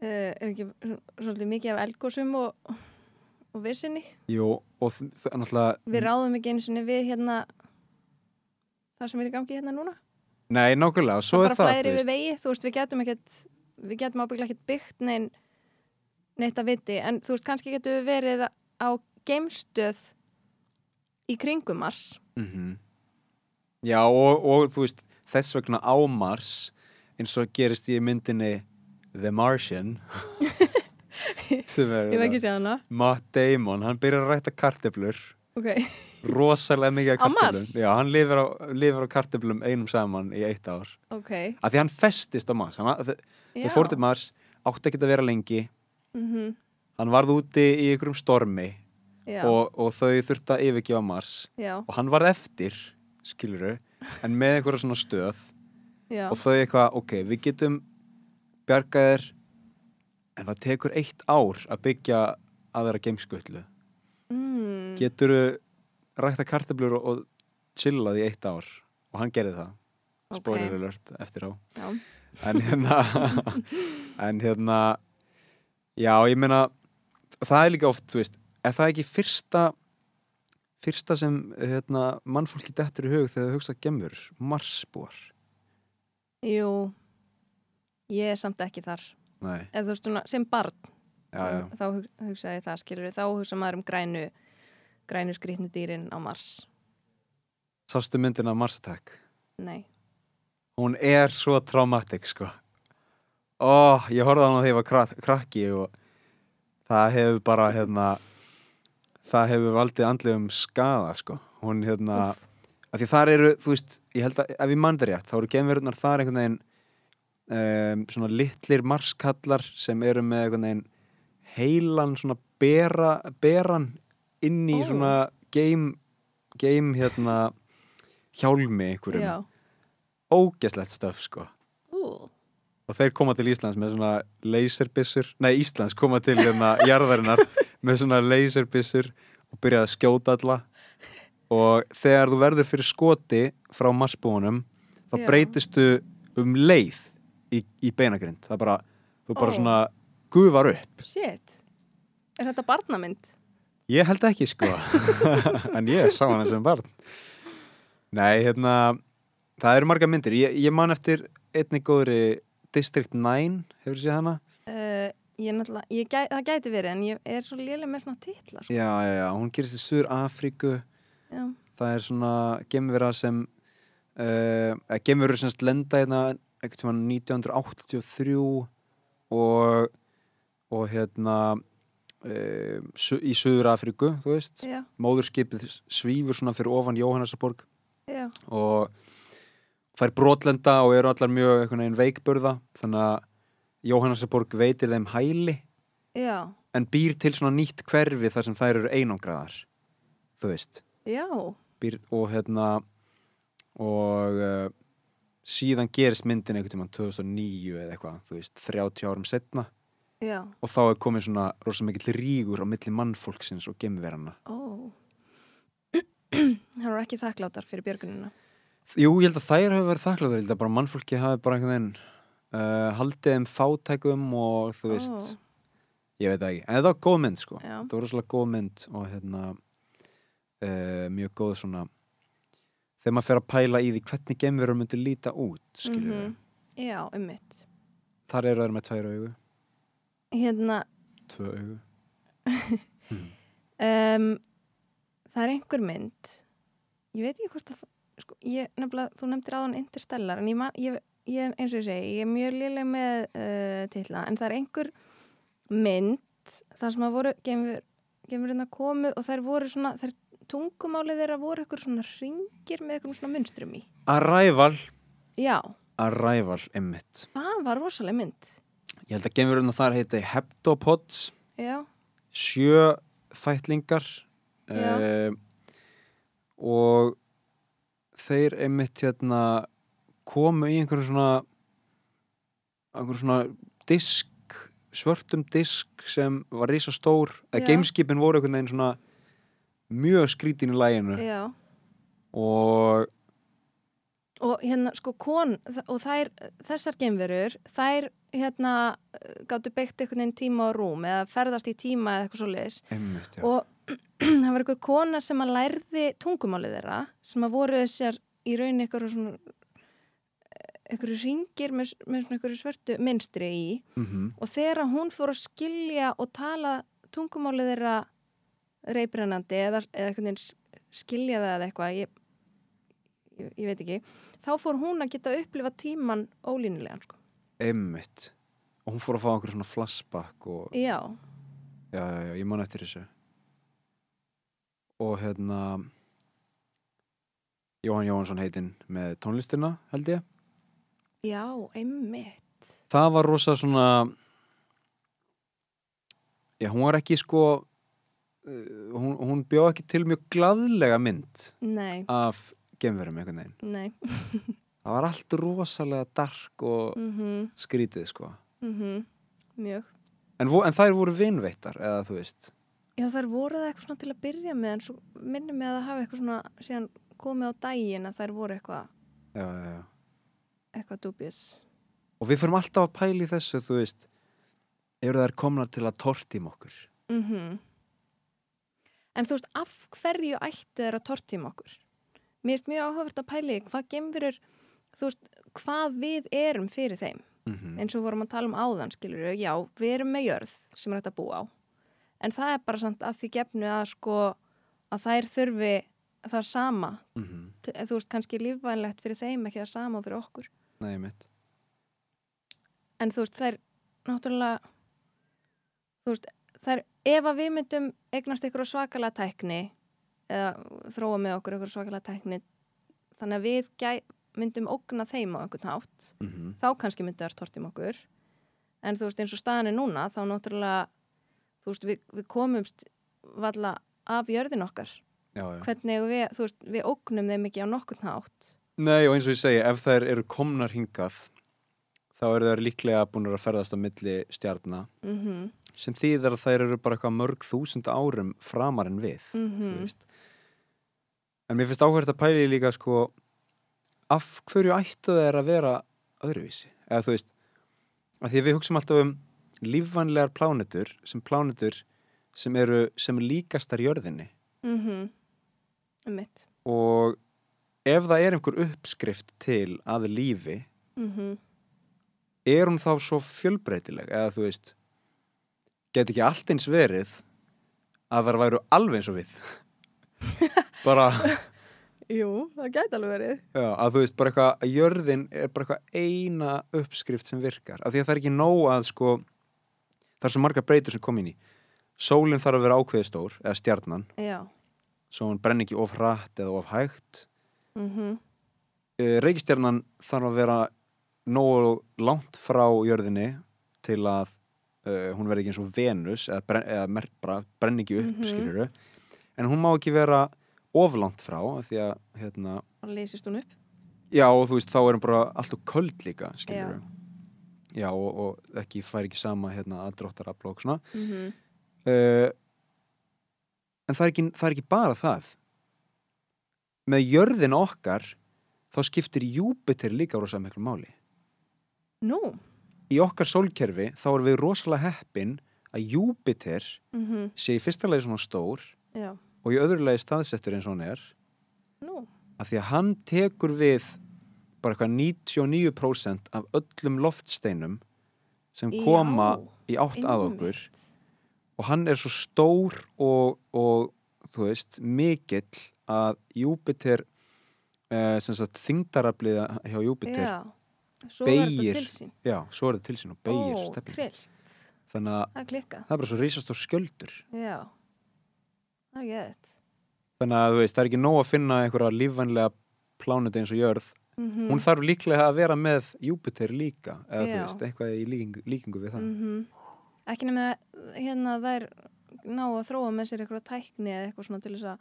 Uh, Er ekki svolítið mikið af eldgósum og, og vissinni? Jú, og þ- þ- náttúrulega Við ráðum ekki einu sinni við hérna það sem er í gangi hérna núna Nei, nákvæmlega, svo það er bara það flæðir þú yfir vegi þú veist, við getum ekkert við getum ábygglega ekkert byggt neinn neitt að viti, en þú veist, kannski getum við verið á geimstöð í kringum Mars Mhm. Já, og, og þú veist þess vegna á Mars eins og gerist í myndinni The Martian sem er hana. Matt Damon, hann byrjar að rætta karteblur ok, rosalega mikið af karteblum? Já, hann lifir á, lifir á karteblum einum saman í eitt ár. Ok. Af því hann festist á Mars. Þeir fór til Mars, átti ekki að vera lengi. Mhm, hann varð úti í einhverjum stormi og, og þau þurfti að yfirgefa Mars. Já, og hann varð eftir, skiluru en með einhverja svona stöð. Já. Og þau eitthvað, ok, við getum bjargaðir en það tekur eitt ár að byggja aðra geimskutlu. Mm, geturu rækta kartablur og, og chillað í eitt ár? Og hann gerði það. Ok. spoiler alert eftir á. Já, en hérna en hérna já, ég meina það er líka oft, þú veist, er það ekki fyrsta fyrsta sem hérna, mannfólki dettur í hug þegar þau hugsa gemur, marsbúar jú ég er samt ekki þar eða þú veist svona, sem barn Já, já. þá hug, hugsaði ég það skilur þá hugsa maður um grænu grænu skrýtnu dýrin á Mars Sástu myndina Mars Attack? nei, Hún er svo traumatic, sko. Ó, ég horfði á hana þegar ég var krak krakki og það hefur bara, hérna, það hefur valdið andlegum skada, sko. Hún, hérna, af því þar eru, þú veist, ég held að, ef ég mann það rétt, þá eru gemverurnar þar einhvern veginn um, svona litlir marskallar sem eru með heilan svona bera, beran inn í Ó. svona game, game, hérna, hjálmi einhverjum. Já. Ógeslegt stöf sko. Ú, og þeir koma til Íslands með svona laserbissur, nei Íslands koma til hérna jarðarinnar með svona laserbissur og byrja að skjóta alla. Og þegar þú verður fyrir skoti frá marsbúunum þá Já. breytistu um leið í, í beinagrind, það er bara þú bara Ó. svona gufar upp shit er þetta barnamynd? ég held ekki sko en ég sá hann sem barn nei, hérna það eru marga myndir, ég, ég man eftir einni góðri District 9 hefur séð hana? Uh, ég náttúrulega, ég gæ, það gæti verið en ég er svo lélega með svona titla sko. Já, já, já, hún gerist í Sur Afríku já. það er svona gemvera sem uh, gemverur sem lenda hérna ekkert sem 1983 og og hérna uh, su í Suður Afríku þú veist, Já, móðurskipið svífur svona fyrir ofan Jóhannesarborg og þær brotlenda og eru allar mjög einhvern veginn veikburða þannig að Jóhannesarborg veitir þeim hæli já, en býr til svona nýtt hverfi þar sem þær eru einangraðar þú veist. Býr, og hérna og uh, síðan gerist myndin einhvern tímann 2009 eða eitthvað, þú veist, 30 árum setna já, og þá er komið svona rosa mikill rígur á milli mannfólksins og gemverana ó. Það voru ekki þakkláttar fyrir björgunina. Jú, ég held að þær hafa verið þakkláttar, ég held að bara mannfólki hafi bara einhvern veginn uh, haldið þeim fátækum og þú veist, Ó, ég veit ekki en þetta var góð mynd sko, Já. þetta var rosalega góð mynd og hérna uh, mjög góð svona þegar maður fer að pæla í því hvernig gemverur myndi líta út, skilur við mhm. Já, um mitt. þar eru þær með tvær augu, Hérna, tvö augu. Um, það er einhver mynd, ég veit ekki hvort að, sko, ég, nefnilega, þú nefndir áðan Interstellar, en ég, man, ég, ég eins og ég segi, ég er mjög liðleg með uh, titla, en það er einhver mynd, þar sem að voru að komu og þær voru svona, þær tungumálið þeirra voru eitthvað svona ringir með eitthvað svona munstrum í. Arrival, Já, Arrival, emmitt það var rosaleg mynd. ég held að gemverurna þar heiti Heptopods Já, sjö fætlingar Já. uh, og þeir einmitt hérna komu í einhverju svona einhverju svona disk svörtum disk sem var risa stór eða gameskipin voru einhvern veginn svona mjög skrítin í læginu já. og Og hérna, sko, kon, og þær, þessar geimverur, þær, hérna, gáttu beitt einhvern veginn tíma á rúm eða ferðast í tíma eða eitthvað svo leiðis. Og það var einhver kona sem að lærði tungumálið þeirra, sem að voru þessar í rauninni einhverju svona, einhverju ringir með, með svona einhverju svörtu mynstri í. mm Og þegar hún fór að skilja og tala tungumálið þeirra reybrennandi eða, eða skilja það eða eitthvað, ég, ég, ég veit ekki, þá fór hún að geta upplifa tíman ólínulegan, sko. einmitt og hún fór að fá einhverju svona flashback og Já, já, já, já, ég man eftir þessu og hérna Jóhann Jóhansson heitinn með tónlistina held ég já, einmitt. það var rosa svona já, hún var ekki sko hún, hún bjóð ekki til mjög glaðlega mynd Nei, af gemverum einhvern veginn. Það var allt rosalega dark og Mm skrítið sko. Mjög. en, en þær voru vinveittar eða þú veist? Já, þær voru það eitthvað svona til að byrja með en svo minnum mig að það hafi eitthvað svona síðan komið á daginn að þær voru eitthvað já, já, já. eitthvað dubis. og við fyrir alltaf að pæla í þessu þú veist eru þær komnar til að tortíma okkur? Mm En þú veist, af hverju ættu þeir að tortíma okkur? Mér finnst mjög áhugavert að pæli hvað gemverur, þú veist, hvað við erum fyrir þeim. Mhm. eins og vorum að tala um áðan skilur við, já, við erum með jörð sem er að búa á en það er bara samt að því gefnu að sko að þær þurfi það sama Mhm. T- þú veist, kannski lífvænlegt fyrir þeim ekki það sama fyrir okkur Nei, mitt. en þú veist, þær náttúrulega þú veist, þær ef að við myndum eignast ykkur svakalega tækni eða þróa með okkur ykkur svakalega tækni þannig að við gæ, myndum ógna þeim á einhvern hátt Mhm. þá kannski myndum þær tortim okkur. En þú veist, eins og staðan er núna þá náttúrulega þú veist, við, við komumst valla af jörðin okkar. Já, já. hvernig við, þú veist, við ógnum þeim ekki á nokkurn hátt. Nei, og eins og ég segi, ef þær eru komnar hingað, þá eru þær líklega búin að ferðast á milli stjarnar, mm sem þýðir að þær eru bara eitthvað mörg þúsund árum framar en við, þú veist. En mér finnst áhverjast að pæli líka, sko, af hverju ættu þeir að vera öðruvísi? Eða þú veist, að því að við hugsaum alltaf um lífvænlegar plánetur, sem plánetur sem eru sem líkastar jörðinni. mm -hmm. mitt Og ef það er einhver uppskrift til að lífi, mm er hún þá svo fjölbreytileg eða þú veist get ekki allt eins verið að þar væru alveg eins og við. Bara, Jú, það gæti alveg verið. Já, að þú veist bara eitthvað, að jörðin er bara eitthvað eina uppskrift sem virkar, af því að það er ekki nóg að sko, það er svo margar breytur sem kom inn í, sólinn þarf að vera ákveðið stór, eða stjarnan. Já. Svo hún brenn ekki of hratt eða of hægt. Mm reykistjarnan þarf að vera nógu langt frá jörðinni til að uh, hún verði ekki eins og Venus eða, brenn, eða mer, bara brenn ekki upp Mhm. skiluru en hún má ekki vera of langt frá því að hérna, leysist hún upp. Já og þú veist þá er hún bara alltaf köld líka skiluru já, og, og ekki fær ekki sama hérna, aðdráttarafl og svona. Mm -hmm. uh, en það er, ekki, það er ekki bara það. Með jörðin okkar þá skiptir Júpiter líka rosa miklu máli. Nú í okkar sólkerfi þá erum við rosalega heppin að Júpiter mm sé í fyrsta lagi svona stór Já, og í öðru lagi staðsettur eins og hann er. Nú. Að því að hann tekur við bara eitthvað 99% af öllum loftsteinum sem koma í átt að okkur. Og hann er svo stór og, og þú veist, mikill að Júpiter sagt þingdarabliða hjá Júpiter Já, er þetta sín já, svo er það til sín og beigir Ó, trillt. Þannig að Það er það er bara svo risastór skjöldur. Já, það er geðið þannig að þú veist, það er ekki nóg að finna einhverja lífvænlega plánutu eins og jörð. Mm hún þarf líklega að vera með Júpiter líka eða þú Já. veist, eitthvað í líkingu, líkingu við það. Ekki nema hérna þær ná að þróa með sér eitthvað tækni eða eitthvað svona til þess að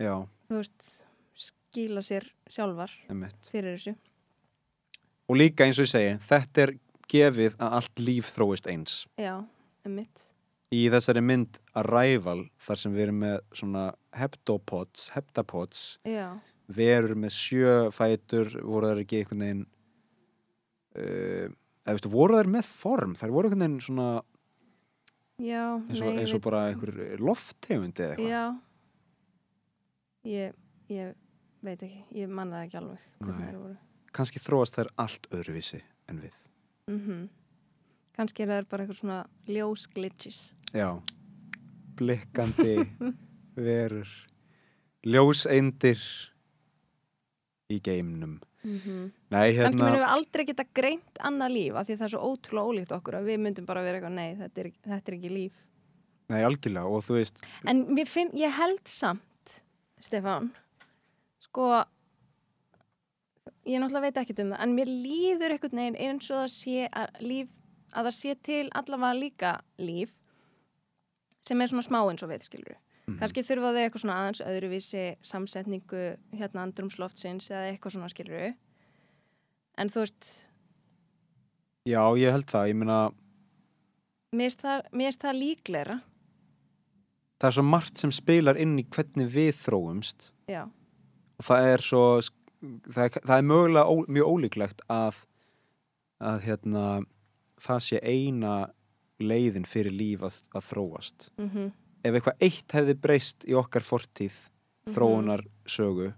já, þú veist, skýla sér sjálfar einmitt. fyrir þessu og líka eins og ég segi, þetta er gefið að allt líf þróist eins. Já, emmitt í þessari mynd Arrival þar sem við erum með svona heptapods, heptapods Já, verur með sjö fætur voru þær ekki einhvern veginn uh, eða veistu, voru þær með form? Þær voru einhvern veginn svona já eins og, nei, eins og bara einhver lofttegundi eða eitthvað. Já. Ég, ég veit ekki, ég man það ekki alveg hvernig þær voru kannski þróast þær allt öðruvísi en við. Mm Kannski er það bara eitthvað svona ljós glitches. Já, blikkandi verur ljóseindir í geimnum. Mm nei, Kannski hérna munum við aldrei geta greint annað líf af því það er svo ótrúlega ólíkt okkur að við myndum bara vera eitthvað, nei, þetta er, þetta er ekki líf. Nei, algjörlega, og þú veist En finn, ég held samt, Stefán, sko, ég náttúrulega veit ekkert um það, en mér líður einhvern veginn eins og það sé að líf, að það sé til allavega líka líf sem er svona smá eins og við, skilur Mhm. Kannski þurfa þau eitthvað svona aðeins öðruvísi samsetningu hérna andrumsloftsins eða eitthvað svona, skilur En þú veist, já, ég held það, ég meina mér finnst það, líklegra, það er svo margt sem spilar inn í hvernig við þróumst. Já, og það er svo það er, það er mögulega ó, mjög ólíklegt að að hérna það sé eina leiðin fyrir líf að, að þróast. Mhm, ef eitthvað eitt hefði breyst í okkar fortíð Mhm. þróunar sögu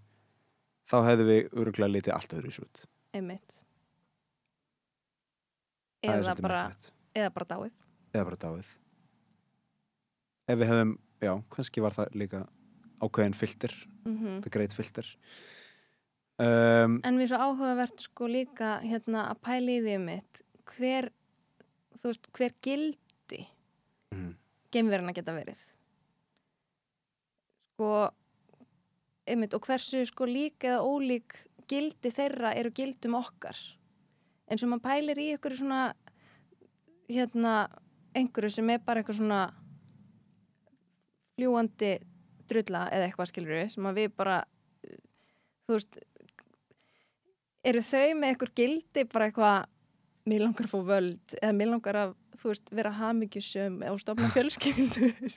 þá hefðu við örgulega litið allt öðru út. Einmitt. Það er eða bara, eða bara dáið. Eða bara dáið. Ef við hefum, já, kannski var það líka ákveðin filter mm the great filter um, En mér er svo áhugavert sko líka hérna að pæla í því mitt hver, þú veist, hver gildi mm, geimverina geta verið. Sko einmitt, og hversu sko lík eða ólík gildi þeirra eru gildum okkar. Eins og maður pælir í ykkur svona hérna einhverju sem er bara eitthvað svona fljúandi drulla eða eitthvað skilur við sem að við bara þú veist eru þau með eitthvað gildi bara eitthvað mér langar að fá völd eða mér langar að þú veist, vera hamingjusum og stofna fjölskyldu við.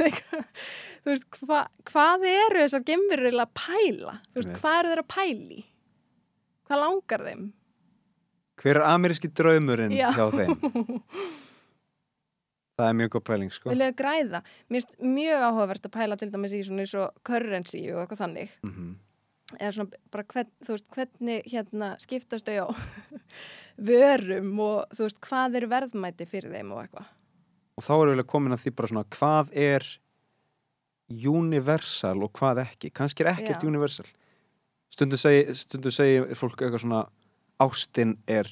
Þú veist, hva, hvað eru þessar gemurur að pæla? Þú veist, hvað eru þeir að pæli hvað langar þeim? Hver er ameríski draumurinn Já. hjá þeim? Það er mjög góð pæling sko. Viljaðu græða, mér finnst mjög áhugavert að pæla til dæmis í svona eins og currency og eitthvað þannig. Mm eða svona bara hvern, þú veist, hvernig hérna skiptast þau á vörum og þú veist, hvað eru verðmæti fyrir þeim og eitthvað? Og þá erum við komin að því bara svona hvað er universal og hvað ekki? Kannski er ekkert Já. universal. Stundu segi, stundu segi fólk eitthvað svona ástin er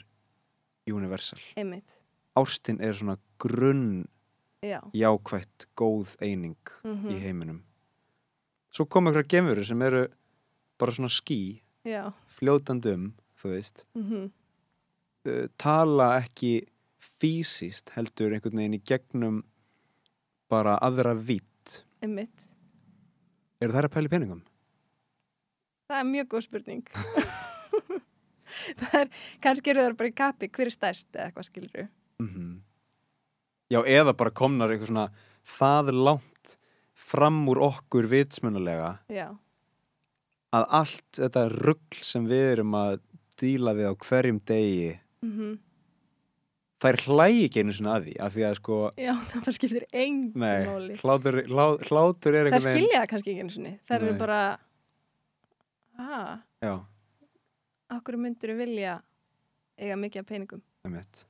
universal. Einmitt, ástin er svona grunn já. jákvætt góð eining mm í heiminum. Svo koma ykkur gemuru sem eru bara svona ský já, fljótandi um, þú veist. Mm uh, tala ekki fysiskt heldur einhvern veginn í gegnum bara aðra vitt einmitt. Eru þær að pæla í peningum? það er mjög góð spurning. Það er, kannski eru það bara í kapi hver er stærst eða eitthvað skilur Mm Já, eða bara komnar eitthvað svona það langt fram úr okkur vitsmunulega já, að allt þetta rugl sem við erum að díla við á hverjum degi mm þær hlægi ekki einu svona að því af því að sko, já, það bara skiptir engin nei, máli. hlátur, hlá, hlátur er það einhvern veginn skilja það kannski ekki einu sinni. Það eru bara að, Já, okkur myndur vilja eiga mikið af peningum? Einmitt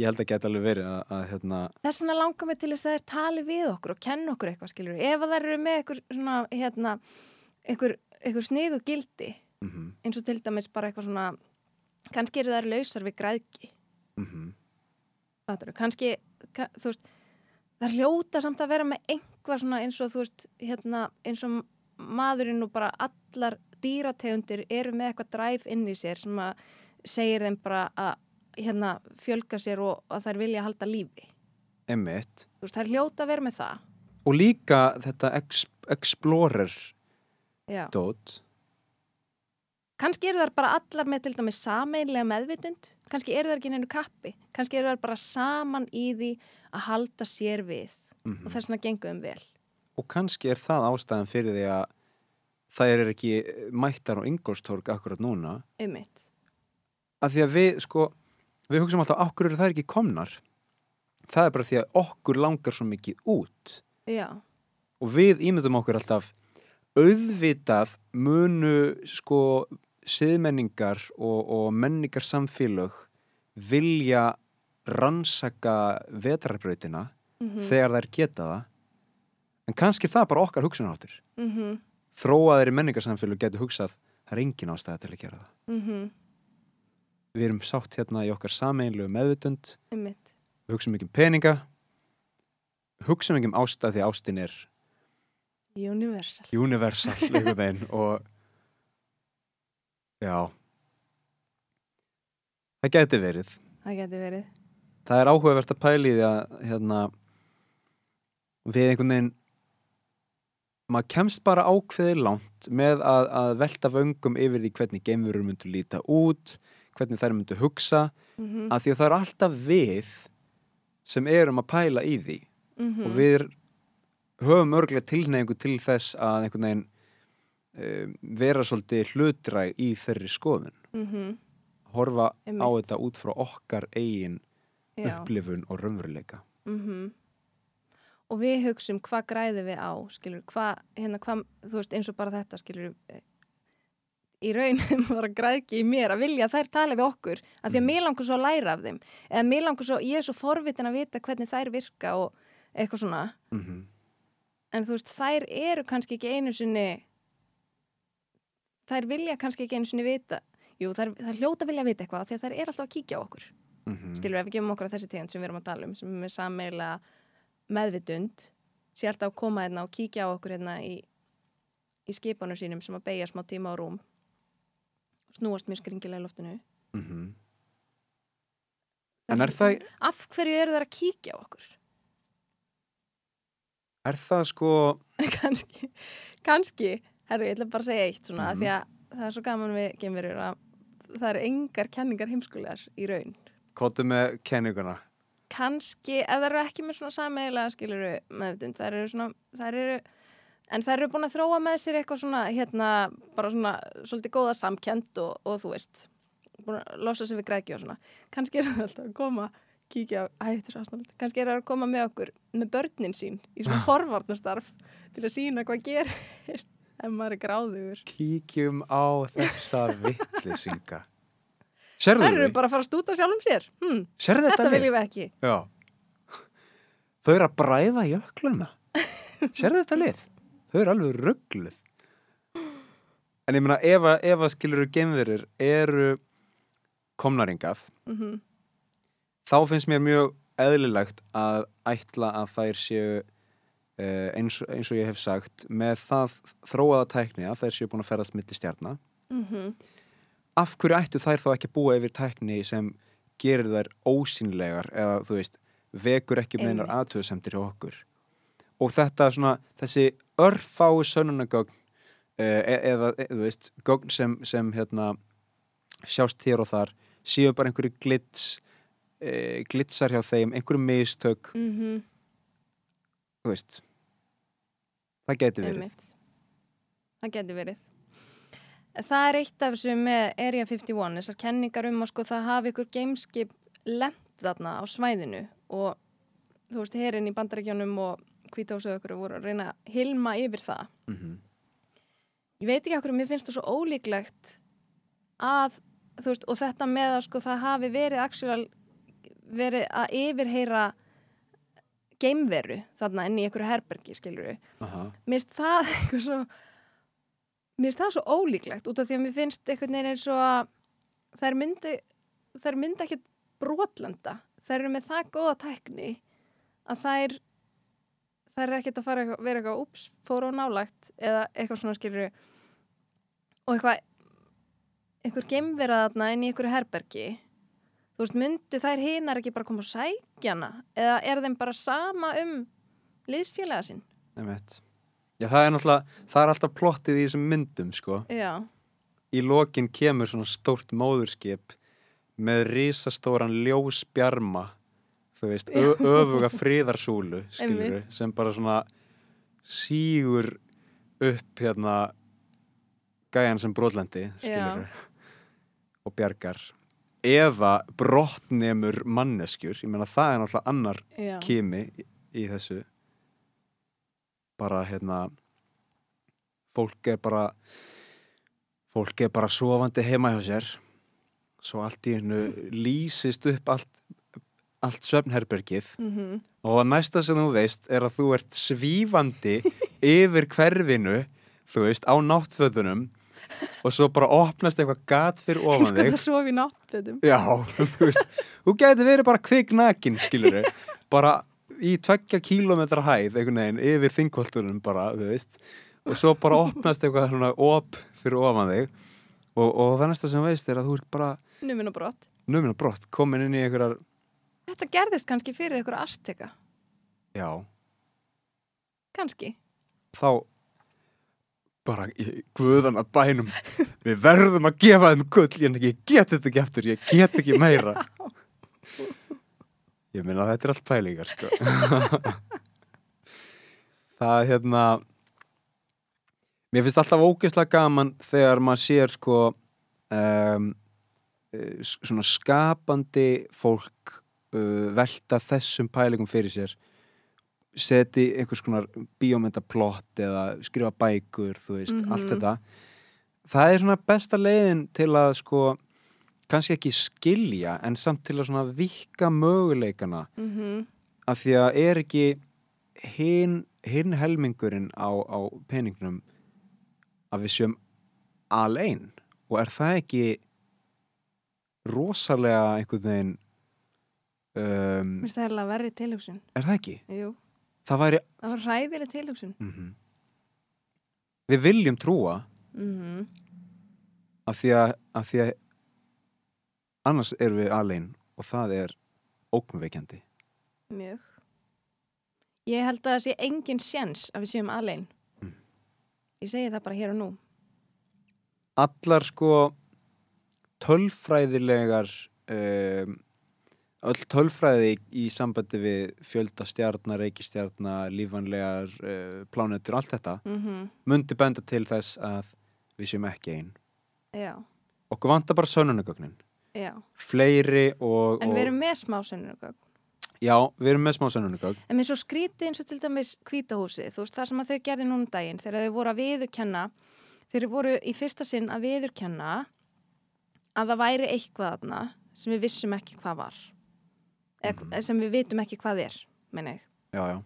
Ég held að geta alveg verið að, að hérna, þess vegna langar mig til þess að þær tali við okkur og kenna okkur eitthvað skilur ef að þær eru með eitthvað svona hérna, eitthvað, eitthvað snið og gildi mm eins og til dæmis bara eitthvað svona kannski eru þær lausar við græðki mm fattarðu, kannski ka, þú veist, það hljóta samt að vera með einhvað svona eins og þú veist hérna, eins og maðurinn og bara allar dýrategundir eru með eitthvað dræf inn í sér sem að segir þeim bara að hérna fjölga sér og að þær vilja halda lífi. Þú veist, þær hljóta að vera með það. Og líka þetta ex, explorer Já. dót. Kannski eru þær bara allar með til dæmis sameinlega meðvitund. Kannski eru þær ekki neinu kappi. Kannski eru þær bara saman í því að halda sér við. Mm og þess vegna gengur þeim vel. Og kannski er það ástæðan fyrir því að það er ekki mættar á Ingolstorg akkurat núna. Um mitt að því að við sko við hugsaum alltaf okkur eru það ekki komnar? Það er bara því að okkur langar svo mikið út. Já, og við ímyndum okkur alltaf auðvitað munu sko siðmenningar og, og menningar samfélög vilja rannsaka vetrarbrautina mm þegar þær geta það. En kannski það bara okkar hugsunaráttur -hmm. þróaðir í menningarsamfélög getur hugsað það er engin ástæða til að gera það. Mm við erum sátt hérna í okkar sameinlegu meðvutund um mitt við hugsaum ekki um peninga. Hugsaum ekki um því að ástin er universal. Universal og já. Það geti verið. Það getur verið. Það er áhugavert að pæli því að hérna við einhvern veginn maður kemst bara ákveði langt með að, að velta vöngum yfir því hvernig geimverur myndu líta út hvernig þær myndu hugsa mm -hmm. að því að það er alltaf við sem erum að pæla í því Mhm. og við höfum örglega tilneyingu til þess að einhvern veginn um, vera svolítið hlutræg í þeirri skoðun Mhm. horfa á þetta út frá okkar eigin Já. upplifun og raunveruleika Mhm. og við hugsum hvað græðum við á skilur, hvað, hérna, hvað, þú veist eins og bara þetta skilur í raunum bara græðki í mér að vilja að þær tala við okkur af því að mér langur svo að læra af þeim. Eða mér langur svo, ég er svo forvitin að vita hvernig þær virka og eitthvað svona. Mm en þú veist, þær eru kannski ekki einu sinni þær vilja kannski ekki einu sinni vita jú, þær, þær hljóta vilja vita eitthvað því að þær eru alltaf að kíkja á okkur. -hmm. skilur ef við gefum okkur að þessi tegund sem við erum að tala um sem er sammeila meðvitund sé alltaf að koma hérna og kíkja á okkur hérna í, í skipunum sínum sem að beigja smá tíma á rúm snúast mjög skringilega í loftinu Mhm. En er það, af hverju eru þær að kíkja á okkur er það sko, kannski, kannski herru, ég ætla bara að segja eitt svona Mhm. mm því að það er svo gaman við geimverur að það eru engar kenningar heimskulegar í raun kóttu með kenninguna? kannski, ef það eru ekki með svona sameiginlega skiluru meðvitund, það eru svona það eru, en það eru búin að þróa með sér eitthvað svona, hérna bara svona, svolítið góða samkend og, og þú veist, búin að losa sér við græki og svona, kannski er það alltaf að koma kíkja á, æ, þetta svo aðstæðanlegt kannski er það að koma með okkur, með börnin sín í svona forvarnastarf til að sína hvað gerist ef maður er gráðugur Kíkjum á þessa vittlisinga. Serðu Það eru þau? bara að fara að stúta sjálfum sér hm, Serðu Þetta þetta viljum við ekki Já. Þau eru að bræða jökluna. Serðu þetta lið? Þau eru alveg ruggluð. En ég meina, ef að, ef að skiluru gemverir eru komnaringað, mm þá finnst mér mjög eðlilegt að ætla að þær séu uh, eins, eins og ég hef sagt með það þróaða tækni að þær séu búin að ferðast milli stjarnar -hmm. af hverju ættu þær þá ekki að búa yfir tækni sem gerir þær ósýnlegar eða þú veist, vekur ekki með einar aðtöðsendir hjá okkur? Og þetta svona, þessi örfáu sönnunagögn uh, e eða, e þú veist, gögn sem, sem hérna, sjást hér og þar séu bara einhverju glits uh, glitsar hjá þeim, einhverju mistök Mm þú veist það geti verið Einmitt. Það geti verið. Það er eitt af þessu með Area 51, þessar kenningar um að sko það hafi ykkur gameskip lent þarna á svæðinu og þú veist, herinn í bandaríkjónum og hvítósuðu ykkur voru að reyna að hilma yfir það. mm Ég veit ekki okkur, mér finnst það svo ólíklegt að, veist, og þetta með að sko það hafi verið actual, verið að yfirheyra geimveru þarna inn í ykkur herbergi, skilur við Aha. mér finnst það eitthvað svo mér finnst það svo ólíklegt út af því að mér finnst einhvern veginn eins og að þær myndi myndi ekkert brotlenda þær eru með það góða tækni að þær þær eru ekkert að fara eitthvað, vera eitthvað úps, fóru á nálægt eða eitthvað svona skilur og eitthvað einhver gemverða þarna inn í einhverju herbergi þú veist, myndu þær hinar ekki bara koma og sækja hana eða er þeim bara sama um liðsfélaga sinn Einmitt. Já, það er náttúrulega, það er alltaf plottið í þessum myndum, sko. Já, Í lokin kemur svona stórt móðurskip með risastóran ljósbjarma, þú veist, öfuga friðarsúlu, skilur sem bara svona sígur upp hérna gæjan sem brotlendi, skilur og bjargar. Eða brottnemur manneskjur, ég meina það er náttúrulega annar já. kimi í, í þessu. Bara hérna fólk er bara fólk er bara sofandi heima hjá sér. Svo allt í hennu lýsist upp allt, allt svefnherbergið. Mm og að næsta sem þú veist er að þú ert svífandi yfir hverfinu þú veist, á náttföðunum og svo bara opnast eitthvað gat fyrir Eins ofan og þig. það sofi í náttfötum. Já, þú veist, þú gæti verið bara kviknakin, skilur bara í tveggja kílómetra hæð einhvern veginn yfir þingkoltunum bara, þú veist. Og svo bara opnast eitthvað svona op fyrir ofan þig. Og, og það næsta sem þú veist er að þú ert bara Numin og brott. Numin og brott, komin inn í einhverjar Þetta gerðist kannski fyrir einhverja asteka já, Kannski. Þá bara í guðana bænum við verðum að gefa þeim gull. Ég, ég get þetta ekki eftir, ég get ekki meira. Ég meina þetta er allt pælingar sko. það hérna mér finnst alltaf ógeðslega gaman þegar maður sér sko um, svona skapandi fólk uh, velta þessum pælingum fyrir sér. Seti einhvers konar bíómyndaplott eða skrifa bækur, þú veist, Mhm. allt þetta. Það er svona besta leiðin til að sko kannski ekki skilja en samt til að svona vika möguleikana. Mm af því að er ekki hinn hin helmingurinn á, á peningnum að við séum alein? Og er það ekki rosalega einhvern veginn um, Mér finnst það alveg verri tilhugsun. Er það ekki? Jú, Það væri það var hræðileg tilhugsun. Mm við viljum trúa mm af því að, af því að annars erum við alein og það er óknveikjandi Mjög. Ég held að það sé engin sjens að við séum alein Mm. Ég segi það bara hér og nú. Allar sko tölfræðilegar um, öll tölfræði í sambandi við fjölda stjarnar, reikistjarnar lífanlegar uh, plánetur, allt þetta mm myndi benda til þess að við séum ekki einn Já, okkur vantar bara sönunagögnin já. Fleiri og, En við erum með smá sönnunargögn. Já, við erum með smá sönunagögn En mér svo skrítið eins og til dæmis kvítahúsið, þú veist það sem að þau gerði núna um daginn þegar þau voru að viðurkenna, þeir voru í fyrsta sinn að viðurkenna að það væri eitthvað þarna sem við vissum ekki hvað var, Mhm. sem við vitum ekki hvað er, menn ég. já, já,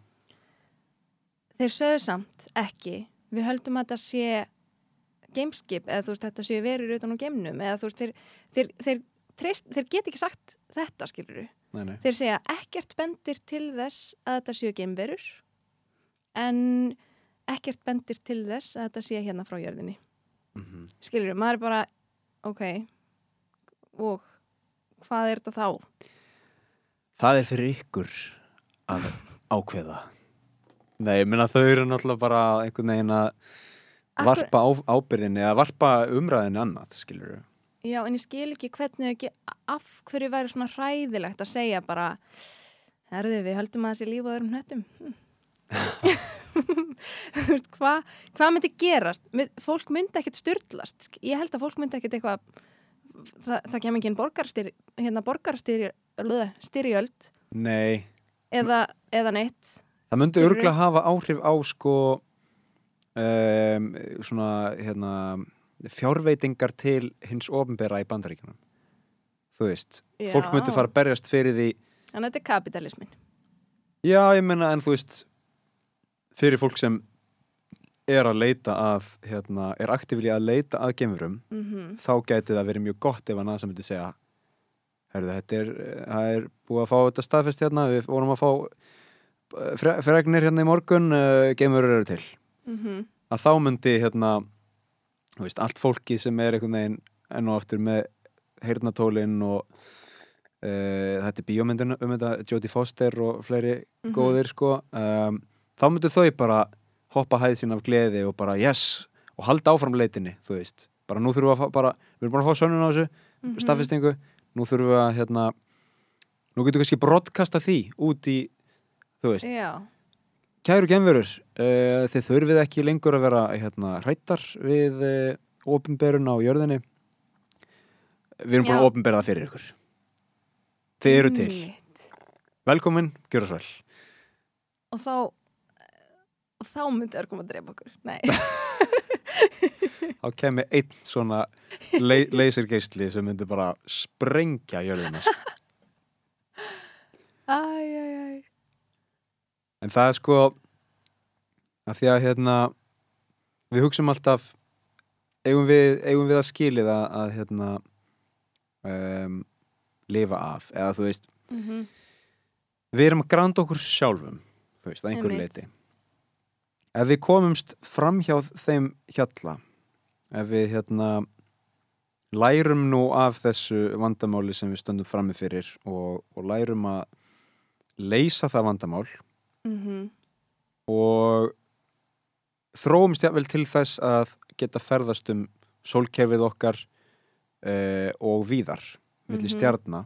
Þeir sögðu samt ekki, við höldum að þetta sé gameskip eða þú veist þetta sé verið utan á geimnum eða þú veist þeir, þeir, þeir, þeir, þeir get ekki sagt þetta skilur nei, nei Þeir segja ekkert bendir til þess að þetta séu geimverur en ekkert bendir til þess að þetta sé hérna frá jörðinni. mm Skilur við, maður er bara, ok, og hvað er þetta þá? Það er fyrir ykkur að ákveða nei, ég minna þau eru náttúrulega bara einhvern veginn að varpa á, ábyrðinni eða varpa umræðinni annað, skilur við Já, en ég skil ekki hvernig ekki, af hverju væri svona hræðilegt að segja bara, herðu við höldum að þessi líf á öðrum hnöttum. Hm. Þú veist, Hvað hva myndi gerast? Fólk myndi ekkert styrlast. Ég held að fólk myndi ekkert eitthvað, það, það kem ekki borgarstyr, hérna borgarstyrjöld nei, eða, eða neitt. það myndi örgulega hafa áhrif á sko um, svona hérna fjárveitingar til hins ofinbera í bandaríkjunum. Þú veist, fólk myndi fara að berjast fyrir því. Þannig að þetta er kapitalismin. já, ég menna, en þú veist fyrir fólk sem er að leita að hérna, er aktífli að leita að gemurum Mm þá gæti það verið mjög gott ef að NASA myndi segja herðu, þetta er, er búið að fá þetta staðfest hérna, við vorum að fá eh, fre- fregnir hérna í morgun uh, geimurur eru til -hmm. að þá myndi hérna veist, allt fólki sem er einhvern veginn enn og aftur með heyrnatólin og uh, þetta er bíómyndin um þetta Jodie Foster og fleiri Mhm. góðir sko um, þá myndu þau bara hoppa hæð sín af gleði og bara yes og halda áfram leitinni, þú veist bara nú þurfum við að bara, við erum bara að fá sönnun á þessu Mhm. staðfestingu, nú þurfum við að hérna, nú getum við kannski broadcasta því út í, þú veist Já, Kæru gemverur, uh, þið þurfið ekki lengur að vera hérna, hrættar við uh, ofinberun á jörðinni. Við erum búin Já. að ofinbera það fyrir ykkur. Þið eru til. Velkomin, gjöra svo vel. Og þá, og þá myndi örgum að drepa okkur. Nei. Þá kemur einn svona le lasergeisli sem myndi bara sprengja jörðina. Æ, æ, æ. En það er sko að því að hérna við hugsum alltaf eigum við, eigum við að skilið að, að hérna um, lifa af eða þú veist Mm -hmm. við erum að granda okkur sjálfum þú veist, að einhverju leiti ef við komumst fram hjá þeim hjalla ef við hérna lærum nú af þessu vandamáli sem við stöndum frammi fyrir og, og lærum að leysa það vandamál Mm og þróumst jáfnvel til þess að geta ferðast um sólkerfið okkar uh, og víðar milli Mhm. stjarna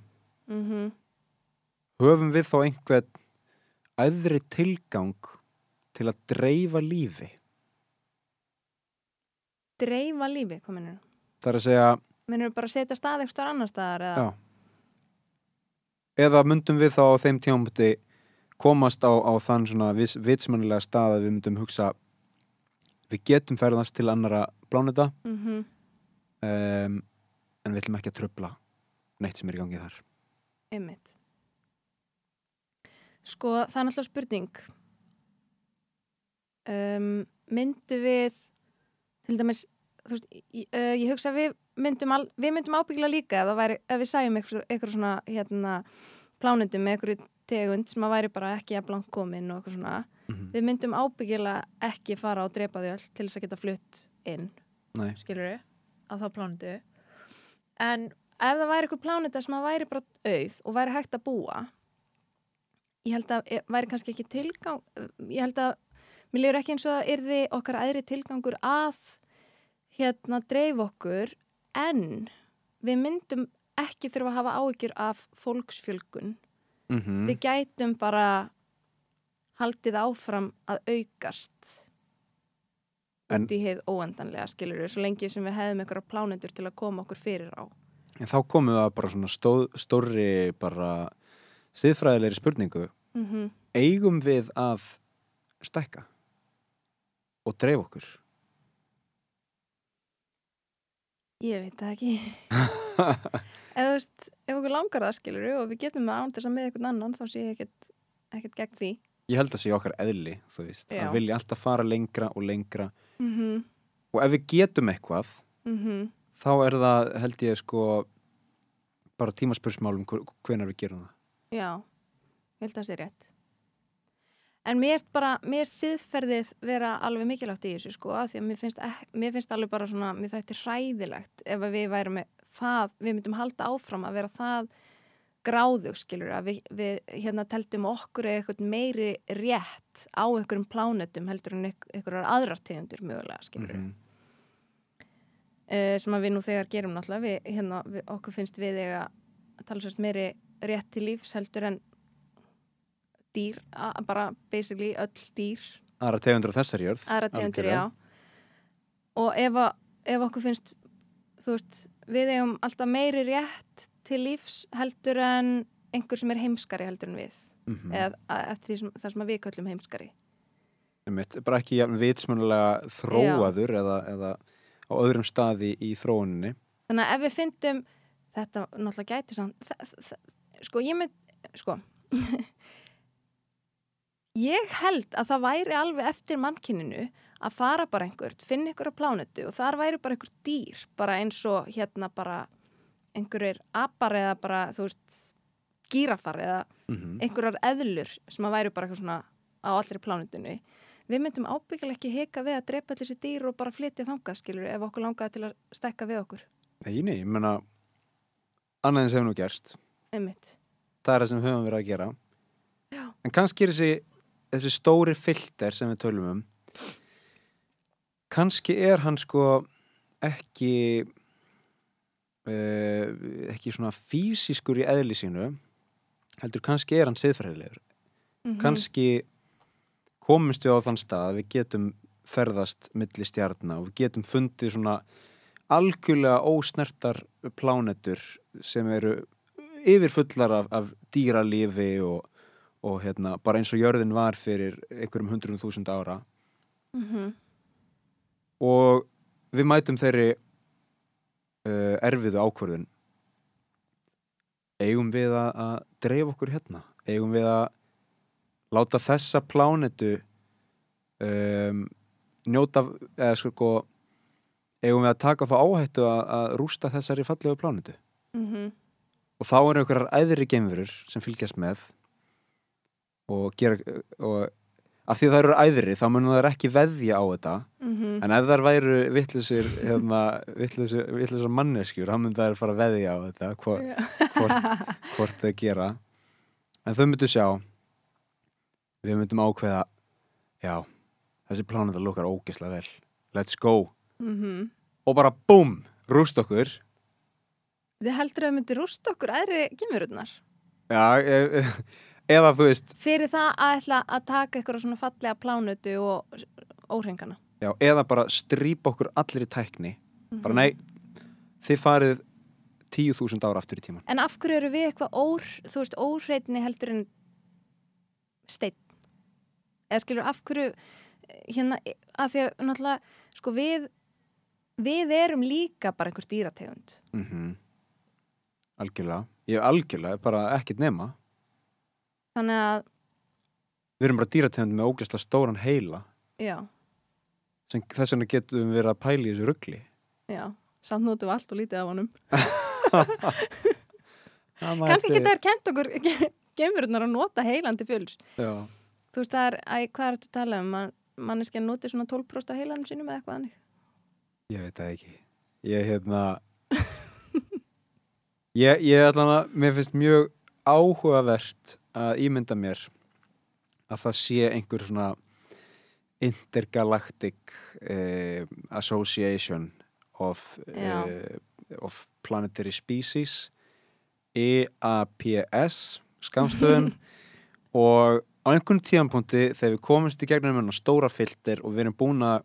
-hmm. höfum við þá einhvern æðri tilgang til að dreifa lífi Dreifa lífi, hvað minnur? það er að segja, Minnur bara að setja stað eitthvað annar staðar eða? já eða myndum við þá á þeim tímapunkti komast á, á þann svona vitsmannilega stað að við myndum hugsa við getum ferðast til annara pláneta Mm -hmm. um, en við ætlum ekki að tröfla neitt sem er í gangi þar Einmitt. Sko, það er náttúrulega spurning. Um, myndu við, til dæmis, veist, ég, uh, ég hugsa að við myndum, al, við myndum ábyggilega líka ef, það væri, ef við sæjum eitthvað, svona hérna, plánundum með eitthvað tegund sem að væri bara ekki að blank komin og eitthvað svona. mm -hmm. Við myndum ábyggilega ekki fara og drepa því öll til þess að geta flutt inn, Nei, skilur við, á þá plánundu. En ef það væri eitthvað plánunda sem að væri bara auð og væri hægt að búa ég held að e- væri kannski ekki tilgang ég held að mér lefur ekki eins og það yrði okkar aðri tilgangur að hérna dreif okkur en við myndum ekki þurfa að hafa áhyggjur af fólksfjölgun. Mm við gætum bara haldið áfram að aukast En- út í heið óendanlega skilur við, svo lengi sem við hefðum einhverja plánendur til að koma okkur fyrir á. En þá komum við að bara svona stóð, stórri bara stiðfræðilegri spurningu. Mm eigum við að stækka og dreif okkur Ég veit það ekki. ef þú veist, ef okkur langar það skilur og við getum það án þess að með einhvern annan þá sé ég ekkert, ekkert gegn því. ég held að sé okkar eðli þú veist, Já. að vilja alltaf fara lengra og lengra Mm -hmm. og ef við getum eitthvað Mm þá er það held ég sko bara tímaspursmálum hvenar við gerum það Já, ég held að það sé rétt. En mér finnst bara, mér finnst siðferðið vera alveg mikilvægt í þessu sko, af því að mér finnst, mér finnst alveg bara svona, mér er hræðilegt ef að við værum með það, við myndum halda áfram að vera það gráðug, skilur, að við, við hérna teldum okkur eða eitthvað meiri rétt á einhverjum plánetum heldur en einhver- einhverjar aðrar tegundur mögulega, skilur, Mhm. uh, sem að við nú þegar gerum náttúrulega, við, hérna, við, okkur finnst við eiga að tala sérst meiri rétt til lífs heldur en dýr, bara basically öll dýr, aðra tegundur á þessari jörð aðra tegundur, já. Og ef, að, ef okkur finnst þú veist, við eigum alltaf meiri rétt til lífs heldur en einhver sem er heimskari heldur en við. Mhm. eða að- eftir því sem, það sem við köllum heimskari. Einmitt, bara ekki jafn vitsmunulega þróaður eða, eða á öðrum staði í þróuninni. Þannig að ef við fyndum þetta náttúrulega gæti samt sko ég mynd sko ég held að það væri alveg eftir mannkyninu að fara bara einhvert, finna einhverja plánetu og þar væri bara einhver dýr bara eins og hérna bara einhverjir apar eða bara þú veist gírafar eða mm einhverjar eðlur sem að væri bara eitthvað svona á allri plánutinu við myndum ábyggilega ekki hika við að drepa allir þessi dýr og bara flytja þangað skilur ef okkur langaði til að stekka við okkur. Nei, nei, ég menna annað eins hefur nú gerst. Einmitt. Það er það sem við höfum verið að gera. Já. en kannski er þessi, þessi stóri filter sem við tölum um kannski er hann sko ekki uh, ekki svona físiskur í eðli sínu heldur kannski er hann siðfræðilegur mm kannski komumst við á þann stað að við getum ferðast milli stjarnar og við getum fundið svona algjörlega ósnertar plánetur sem eru yfirfullar af, af dýralífi og, og hérna, bara eins og jörðin var fyrir einhverjum hundruðum þúsund ára. -hmm. og við mætum þeirri uh, erfiðu ákvörðun. Eigum við að, að dreif okkur hérna? Eigum við að láta þessa plánetu um, njóta eða sko eigum við að taka þá áhættu að, að rústa þessari fallegu plánetu? Mm og þá eru einhverjar æðri geimverur sem fylgjast með og gera og af því að það eru æðri þá munum það ekki veðja á þetta. -hmm. En ef þær væru vittlusir hérna, vittlusir manneskjur þá myndi þær fara að veðja á þetta hvort, hvort, hvort þau gera. En þau myndu sjá. Við myndum ákveða já, þessi plánenda lukkar ógeðslega vel. Let's go. -hmm. og bara búm, rúst okkur. Þið heldur að þau myndir rústa okkur aðri gemururnar já, e, eða þú veist fyrir það að ætla að taka eitthvað svona fallega plánutu og óhrengana já, eða bara strýpa okkur allir í tækni. Mhm. bara nei, þið farið tíu þúsund ára aftur í tíman En af hverju eru við eitthvað ór, þú veist, óhreitni heldur en steinn? Eða skilur, af hverju, hérna, að því að náttúrulega, sko, við, við erum líka bara einhver dýrategund. Mm algjörlega. Ég er algjörlega, bara ekkert nema þannig að, við erum bara dýrategund með ógæslega stóran heila. Já, sem þess vegna getum við verið að pæla í þessu ruggli já samt notum við allt og lítið af honum. Kannski geta þér kent okkur gemururnar að nota heilandi fjöls já, þú veist það er, æ, hvað er þetta að tala um? Man, manneskja noti svona 12% af heilanum sínum eða eitthvað þannig? Ég veit það ekki. Ég hérna ég, allan að mér finnst mjög áhugavert að ímynda mér að það sé einhver svona intergalactic uh, association of, uh, of planetary species EAPS skamstöðun og á einhvern tíðanpunti þegar við komumst í gegnum hennar stóra filter og við erum búin að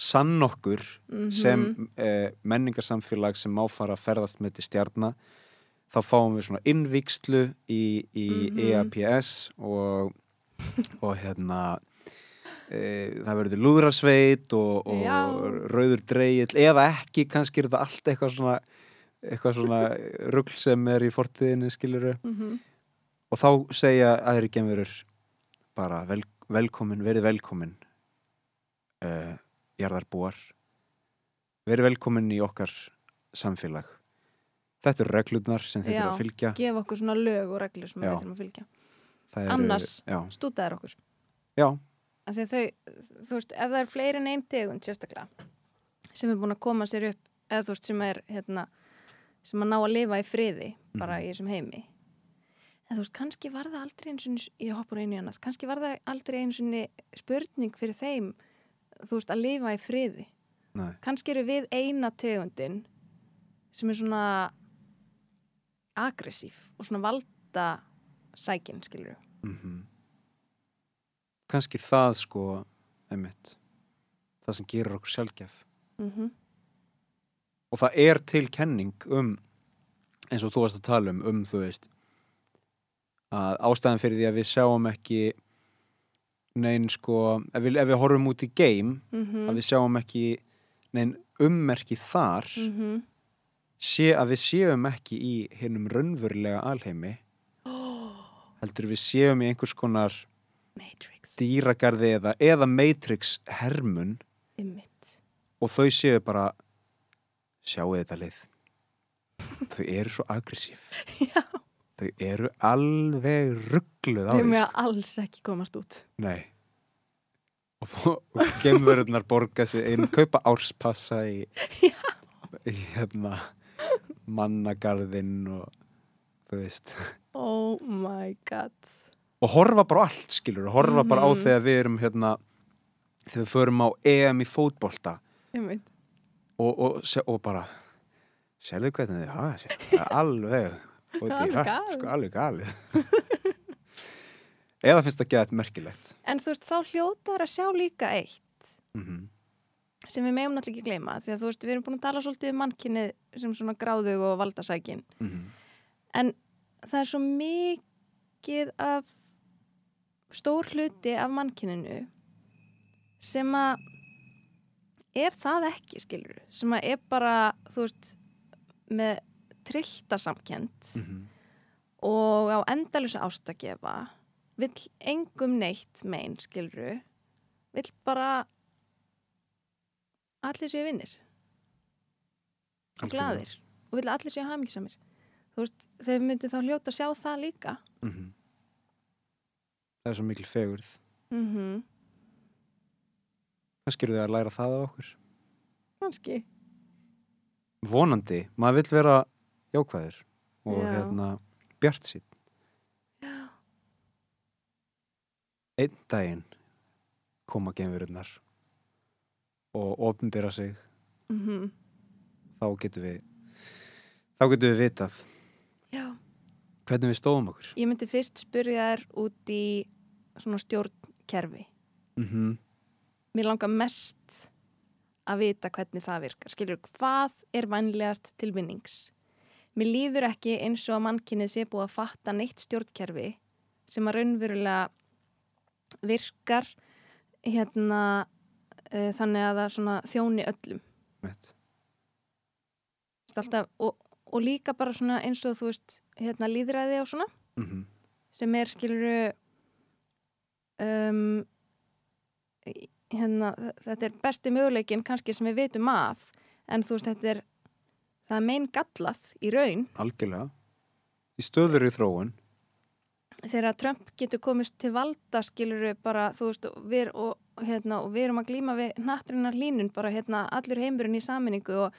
sann okkur Mhm. sem uh, menningarsamfélag sem má fara að ferðast með til stjarna þá fáum við svona innvíkslu í, í Mhm. EAPS og, og hérna e, það verður lúðrasveit og, og rauður dreigill eða ekki, kannski er þetta allt eitthvað svona eitthvað svona rugl sem er í fortíðinu skiluru Mhm. og þá segja aðri gemurur bara vel, velkomin, verið velkomin uh, jarðarbúar. Verið velkomin í okkar samfélag þetta eru reglurnar sem þið þurfa að fylgja. gefa okkur svona lög og reglur sem Já. við þurfum að fylgja. Eru, Annars- já, stútaðir okkur. Já, þau, þú veist, ef það er fleiri en einn tegund sérstaklega sem er búin að koma sér upp eða þú veist, sem er hérna, sem að ná að lifa í friði bara Mhm. í þessum heimi. En þú veist, kannski var það aldrei eins og ég hoppur einu í annað, kannski var það aldrei eins og spurning fyrir þeim þú veist, að lifa í friði. Nei, kannski eru við eina tegundin sem er svona aggressív og svona valda sækin, skilur mm kannski það sko einmitt, það sem gerir okkur sjálfgef mm -hmm. og það er til kenning um eins og þú varst að tala um um þú veist að ástæðan fyrir því að við sjáum ekki neinn sko ef við, ef við horfum út í game Mm að við sjáum ekki neinn ummerki þar -hmm. Sé að við séum ekki í hinnum raunverulega alheimi heldur við séum í einhvers konar Matrix. dýragarði eða, eða Matrix hermun Einmitt. og þau séu bara sjáu þetta lið. Þau eru svo aggressív. Þau eru alveg ruggluð á Þau því mega sko. alls ekki komast út. nei. Og, gemverðunar borga sig inn, kaupa árspassa í, í hérna mannagarðinn og þú veist. Oh my god. og horfa bara á allt skilur og horfa bara á Mhm. þegar við erum hérna þegar við förum á EM í fótbolta. Og, og, og bara sérðu hvernig þið hafa er alveg galið. sko, alveg galið. Eða finnst það gett merkilegt. En þú veist, þá hljótar að sjá líka eitt. Mm sem við megum náttúrulega ekki gleyma því að þú veist, við erum búin að tala svolítið um mannkinni sem svona gráðug og valdasækin -hmm. en það er svo mikið af stór hluti af mannkinninu sem að er það ekki, skilur sem að er bara, þú veist með trilltarsamkend Mhm. og á endalusa ástagefa vill engum neitt mein, skilru vill bara allir séu vinnir og glaðir og vill að allir séu hamingisamir þú veist, þeir myndi þá hljóta að sjá það líka. Mhm. það er svo mikil fegurð. Mm -hmm. kannski eru þið að læra það af okkur. Kannski. Vonandi, maður vill vera jákvæður og Já. hérna bjart sín einn daginn koma gemururnar og opnbyrra sig mm þá getum við þá getum við vitað Já. hvernig við stóðum okkur. Ég myndi fyrst spyrja þær út í svona stjórnkerfi. Mm mér langar mest að vita hvernig það virkar. Skilur, hvað er vænlegast til vinnings? Mér líður ekki eins og að mannkynnið sé búið að fatta neitt stjórnkerfi sem að raunverulega virkar hérna uh, þannig að það þjóni öllum. Alltaf, og, og líka bara svona eins og þú veist, hérna líðræði og svona. Mm sem er skiluru um, hérna, þetta er besti möguleikin kannski sem við vitum af en þú veist þetta er það er mein gallað í raun. Algjörlega. Í stöður í þróun. Þegar Trump getur komist til valda skiluru bara þú veist og og, hérna, og við erum að glíma við nattrinnar hlínun bara hérna allur heimurinn í saminningu og,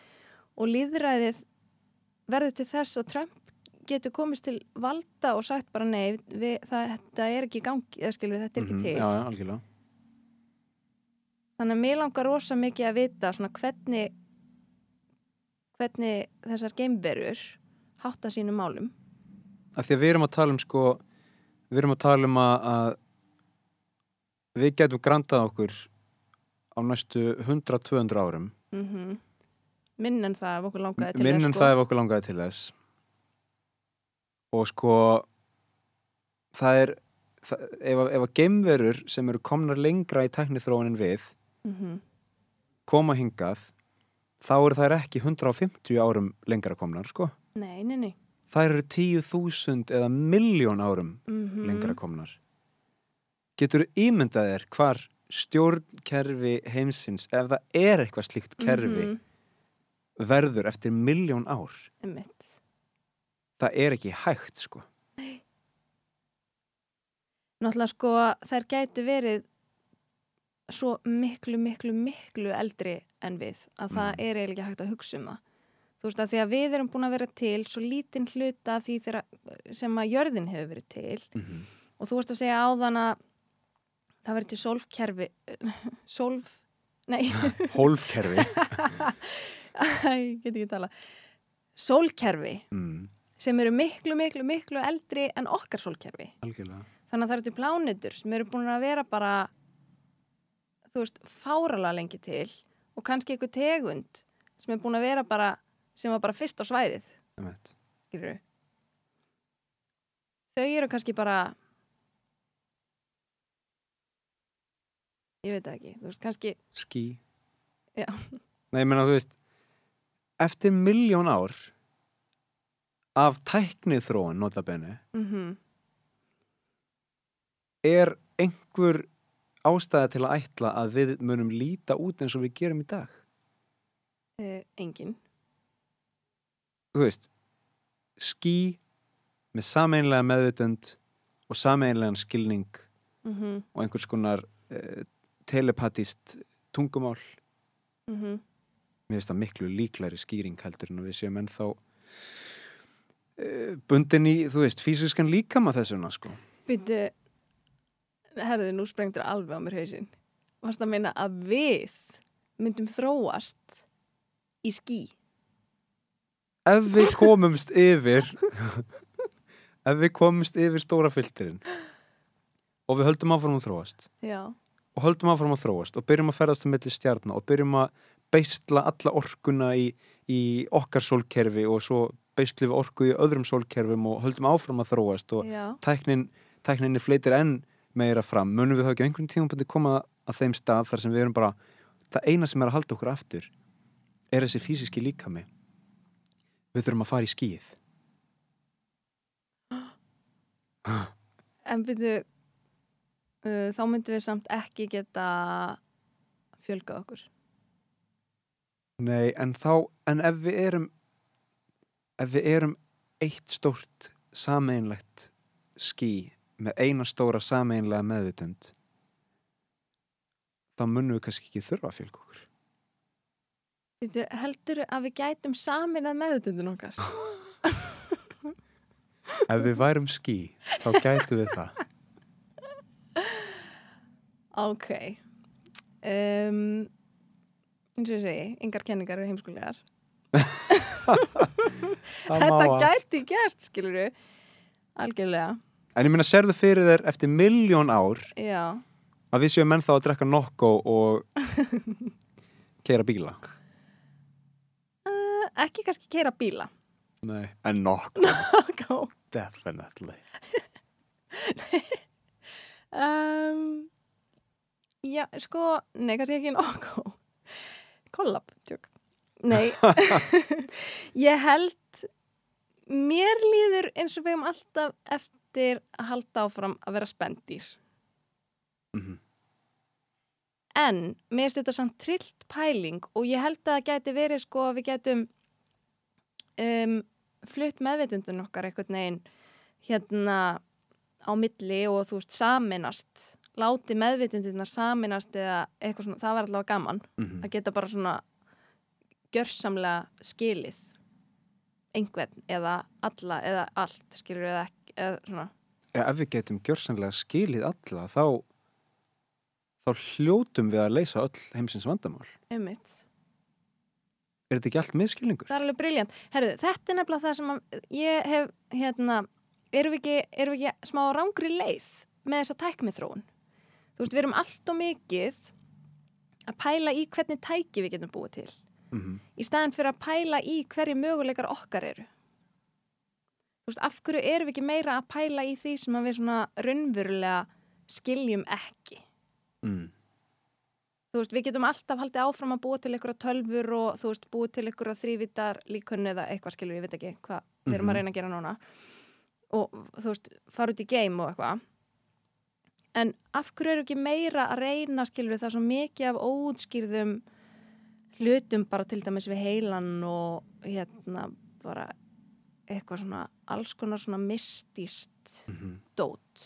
og líðræðið verður til þess að Trump getur komist til valda og sagt bara nei, við, það, þetta er ekki gangi, eða skilur við, þetta er ekki Mhm, til. já, já, algjörlega Þannig að mér langar rosa mikið að vita svona hvernig, hvernig þessar geimverur hátta sínum málum. að því að við erum að tala um sko við erum að tala um að, að við getum grantað okkur á næstu 100-200 árum. Mm Minn en það ef okkur langaði til þess, það ef okkur langaði til þess. Og sko það er það, ef, ef að geimverur sem eru komnar lengra í tæknithróunin við mm -hmm. koma hingað þá eru þær ekki 150 árum lengra komnar sko. Nei, nei, nei. þær eru 10.000 eða miljón árum Mm lengra komnar getur ímyndað þér hvar stjórnkerfi heimsins ef það er eitthvað slíkt kerfi Mhm. verður eftir miljón ár Einmitt. það er ekki hægt sko Náttúrulega sko þær gætu verið svo miklu, miklu, miklu eldri en við að það Mm. er eiginlega hægt að hugsa um það. Þú veist að því að við erum búin að vera til svo lítinn hluta því þeirra, sem að jörðin hefur verið til mm -hmm. og þú veist að segja áðan að það verður til sólfkerfi, sólf, nei, hólfkerfi. Ég get ekki tala, sólkerfi mm, sem eru miklu, miklu, miklu eldri en okkar sólkerfi. algjörlega. Þannig að það eru til plánutur sem eru búin að vera bara, þú veist, fárala lengi til og kannski einhver tegund sem er búin að vera bara, sem var bara fyrst á svæðið. Þau eru kannski bara, ég veit ekki, þú veist, kannski, skí Já. nei, ég meina þú veist eftir miljón ár af tæknið þróun notabenni mhm, er einhver ástæða til að ætla að við munum líta út eins og við gerum í dag uh, engin. þú veist skí með sameinlega meðvutund og sameinlegan skilning Mhm, og einhvers konar uh, telepatist tungumál mhm, mér finnst það miklu líklæri skýring heldur en við séum ennþá uh, bundin í, þú veist, fysiskan líkama þessuna sko Býtu, herðu, nú sprengtur alveg á mér hausinn. Varst að meina að við myndum þróast í skí? ef við komumst yfir ef við komumst yfir stóra filterinn og við höldum áfram að þróast Já. Og höldum áfram að þróast og byrjum að ferðast um milli stjarnar og byrjum að beisla alla orkuna í, í okkar sólkerfi og svo beislu við orku í öðrum sólkerfum og höldum áfram að þróast og tæknin, tækninni fleitir enn meira fram, munum við þá ekki á einhvern tímabundi koma að þeim stað þar sem við erum bara það eina sem er að halda okkur aftur er þessi fysiski líkami. Við þurfum að fara í skíð En byrju, uh, þá myndum við samt ekki geta fjölgað okkur. Nei, en þá, en ef við erum ef við erum eitt stórt sameinlegt skí með eina stóra sameinlega meðvitund þá munum við kannski ekki þurfa að fjölga okkur heldur að við gætum samin að meðutundin okkar? Ef við værum skí, þá gætu við það Ok. Um, eins og ég segi, yngar kenningar eru heimskulegar. Þetta gæti gerst, skilur við. Algjörlega. En ég meina, serðu fyrir þér eftir miljón ár Já. að við séum menn þá að drekka nokko og keira bíla Uh, ekki kannski keira bíla. Nei, en nokko, Go. definitely Um, já, sko, nei, kannski ekki nokkuð. Kollab, tjók. Nei, ég held, mér líður eins og við hefum alltaf eftir að halda áfram að vera spendýr. Mhm. En mér finnst þetta samt trillt pæling og ég held að það gæti verið sko að við gætum um, flutt meðveitundun okkar einhvern veginn hérna á milli og þú veist saminast, láti meðveitundunar saminast eða eitthvað svona, það var allavega gaman Mhm. að geta bara svona gjörsamlega skilið einhvern eða alla eða allt skilur eða ekki eða svona Ja, ef við getum gjörsanlega skilið alla þá þá hljótum við að leysa öll heimsins vandamál. ummitt. Er þetta ekki allt miskilningur? Það er alveg briljant. Herðu, þetta er nefnilega það sem ég hef, hérna, erum við ekki, erum við ekki smá rángri leið með þessa tækmið Þú veist, við erum allt og mikið að pæla í hvernig tæki við getum búið til. Mm Í staðin fyrir að pæla í hverju möguleikar okkar eru. Þú veist, af hverju erum við ekki meira að pæla í því sem við svona raunverulega skiljum ekki. mm. Þú veist, við getum alltaf haldið áfram að búa til einhverja tölfur og þú veist, búa til einhverja þrývitar líkunni eða eitthvað skilur, ég veit ekki hvað við erum Mhm. að reyna að gera núna og þú veist, fara út í game og eitthvað en af hverju eru ekki meira að reyna skilur það er svo mikið af óútskýrðum hlutum bara til dæmis við heilan og hérna bara eitthvað svona alls konar svona mistist Mm dót.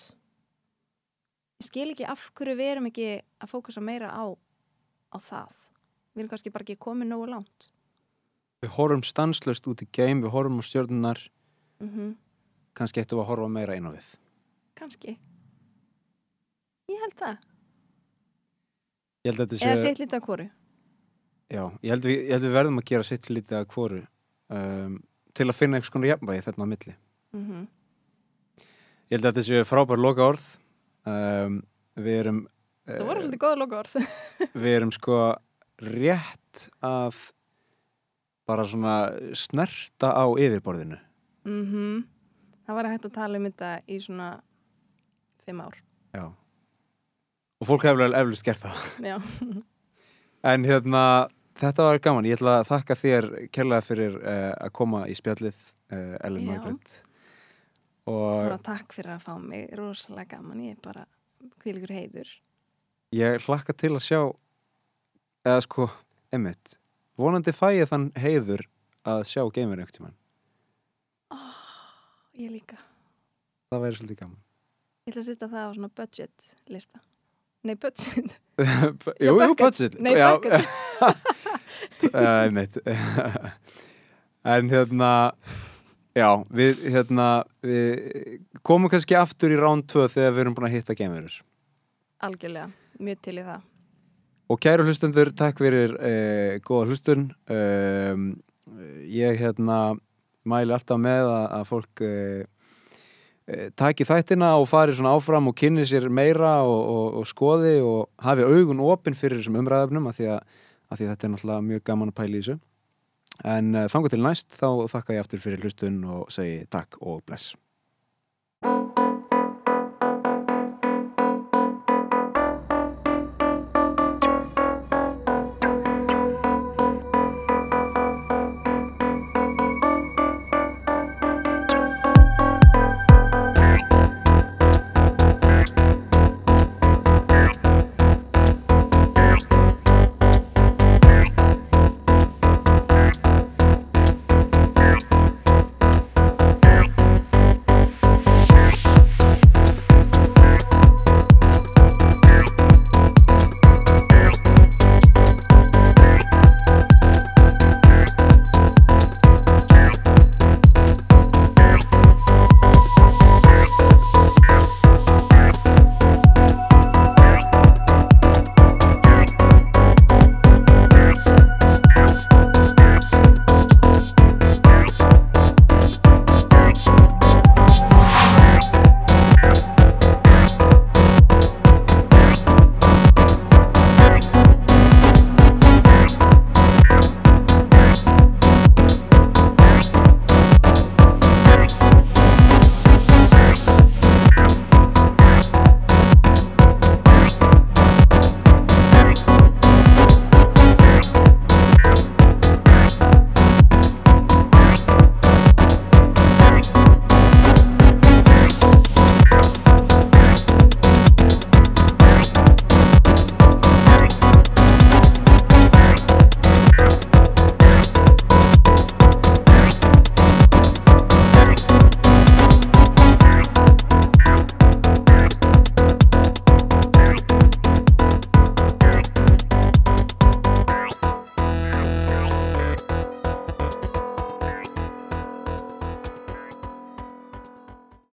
Ég skil ekki af hverju við erum ekki að fókusa meira á, á það. Við erum kannski bara ekki komið nógu langt. Við horfum stanslöst út í geim, við horfum á stjórnunar, mm kannski ættum við að horfa meira á við. kannski ég held það Ég held að þetta eða sé... sitt lítið á hvoru Já, ég held, við, ég held við verðum að gera sitt lítið að hvoru um, til að finna einhvers konar jafnvægi þarna á milli. mm Ég held að þetta sé frábær loka orð. Um, við erum... það voru eh, svolítið góða loka orð við erum sko rétt að bara svona snerta á yfirborðinu. mm það var hægt að tala um þetta í svona fimm ár Já. Og fólk hefur vel eflust gert það. já, En hérna, þetta var gaman. Ég ætla að þakka þér kærlega fyrir uh, að koma í spjallið, uh, Ellen. Margaret. Og bara takk fyrir að fá mig rosalega gaman, ég er bara hvíligur heiður ég hlakka til að sjá, eða sko, emmitt, vonandi fæ ég þann heiður að sjá geimur einhvern tímann. oh, ég líka Það væri svolítið gaman. Ég ætla að setja það á svona budget lista. Nei, budget. jú, jú, budget. Nei, Já, bucket. uh, einmitt. en hérna, já, við, hérna, við komum kannski aftur í rán 2 þegar við erum búin að hitta geimurur. Algjörlega, mjög til í það. Og kæru hlustendur, takk fyrir uh, góða hlustun. Um, ég hérna mæli alltaf með að, að fólk uh, taki þættina og fari svona áfram og kynni sér meira og, og, og skoði og hafi augun opinn fyrir þessum umræðafnum af því að, að því þetta er náttúrulega mjög gaman að pæla í þessu. En uh, þangu til næst þá þakka ég aftur fyrir hlustun og segi takk og bless.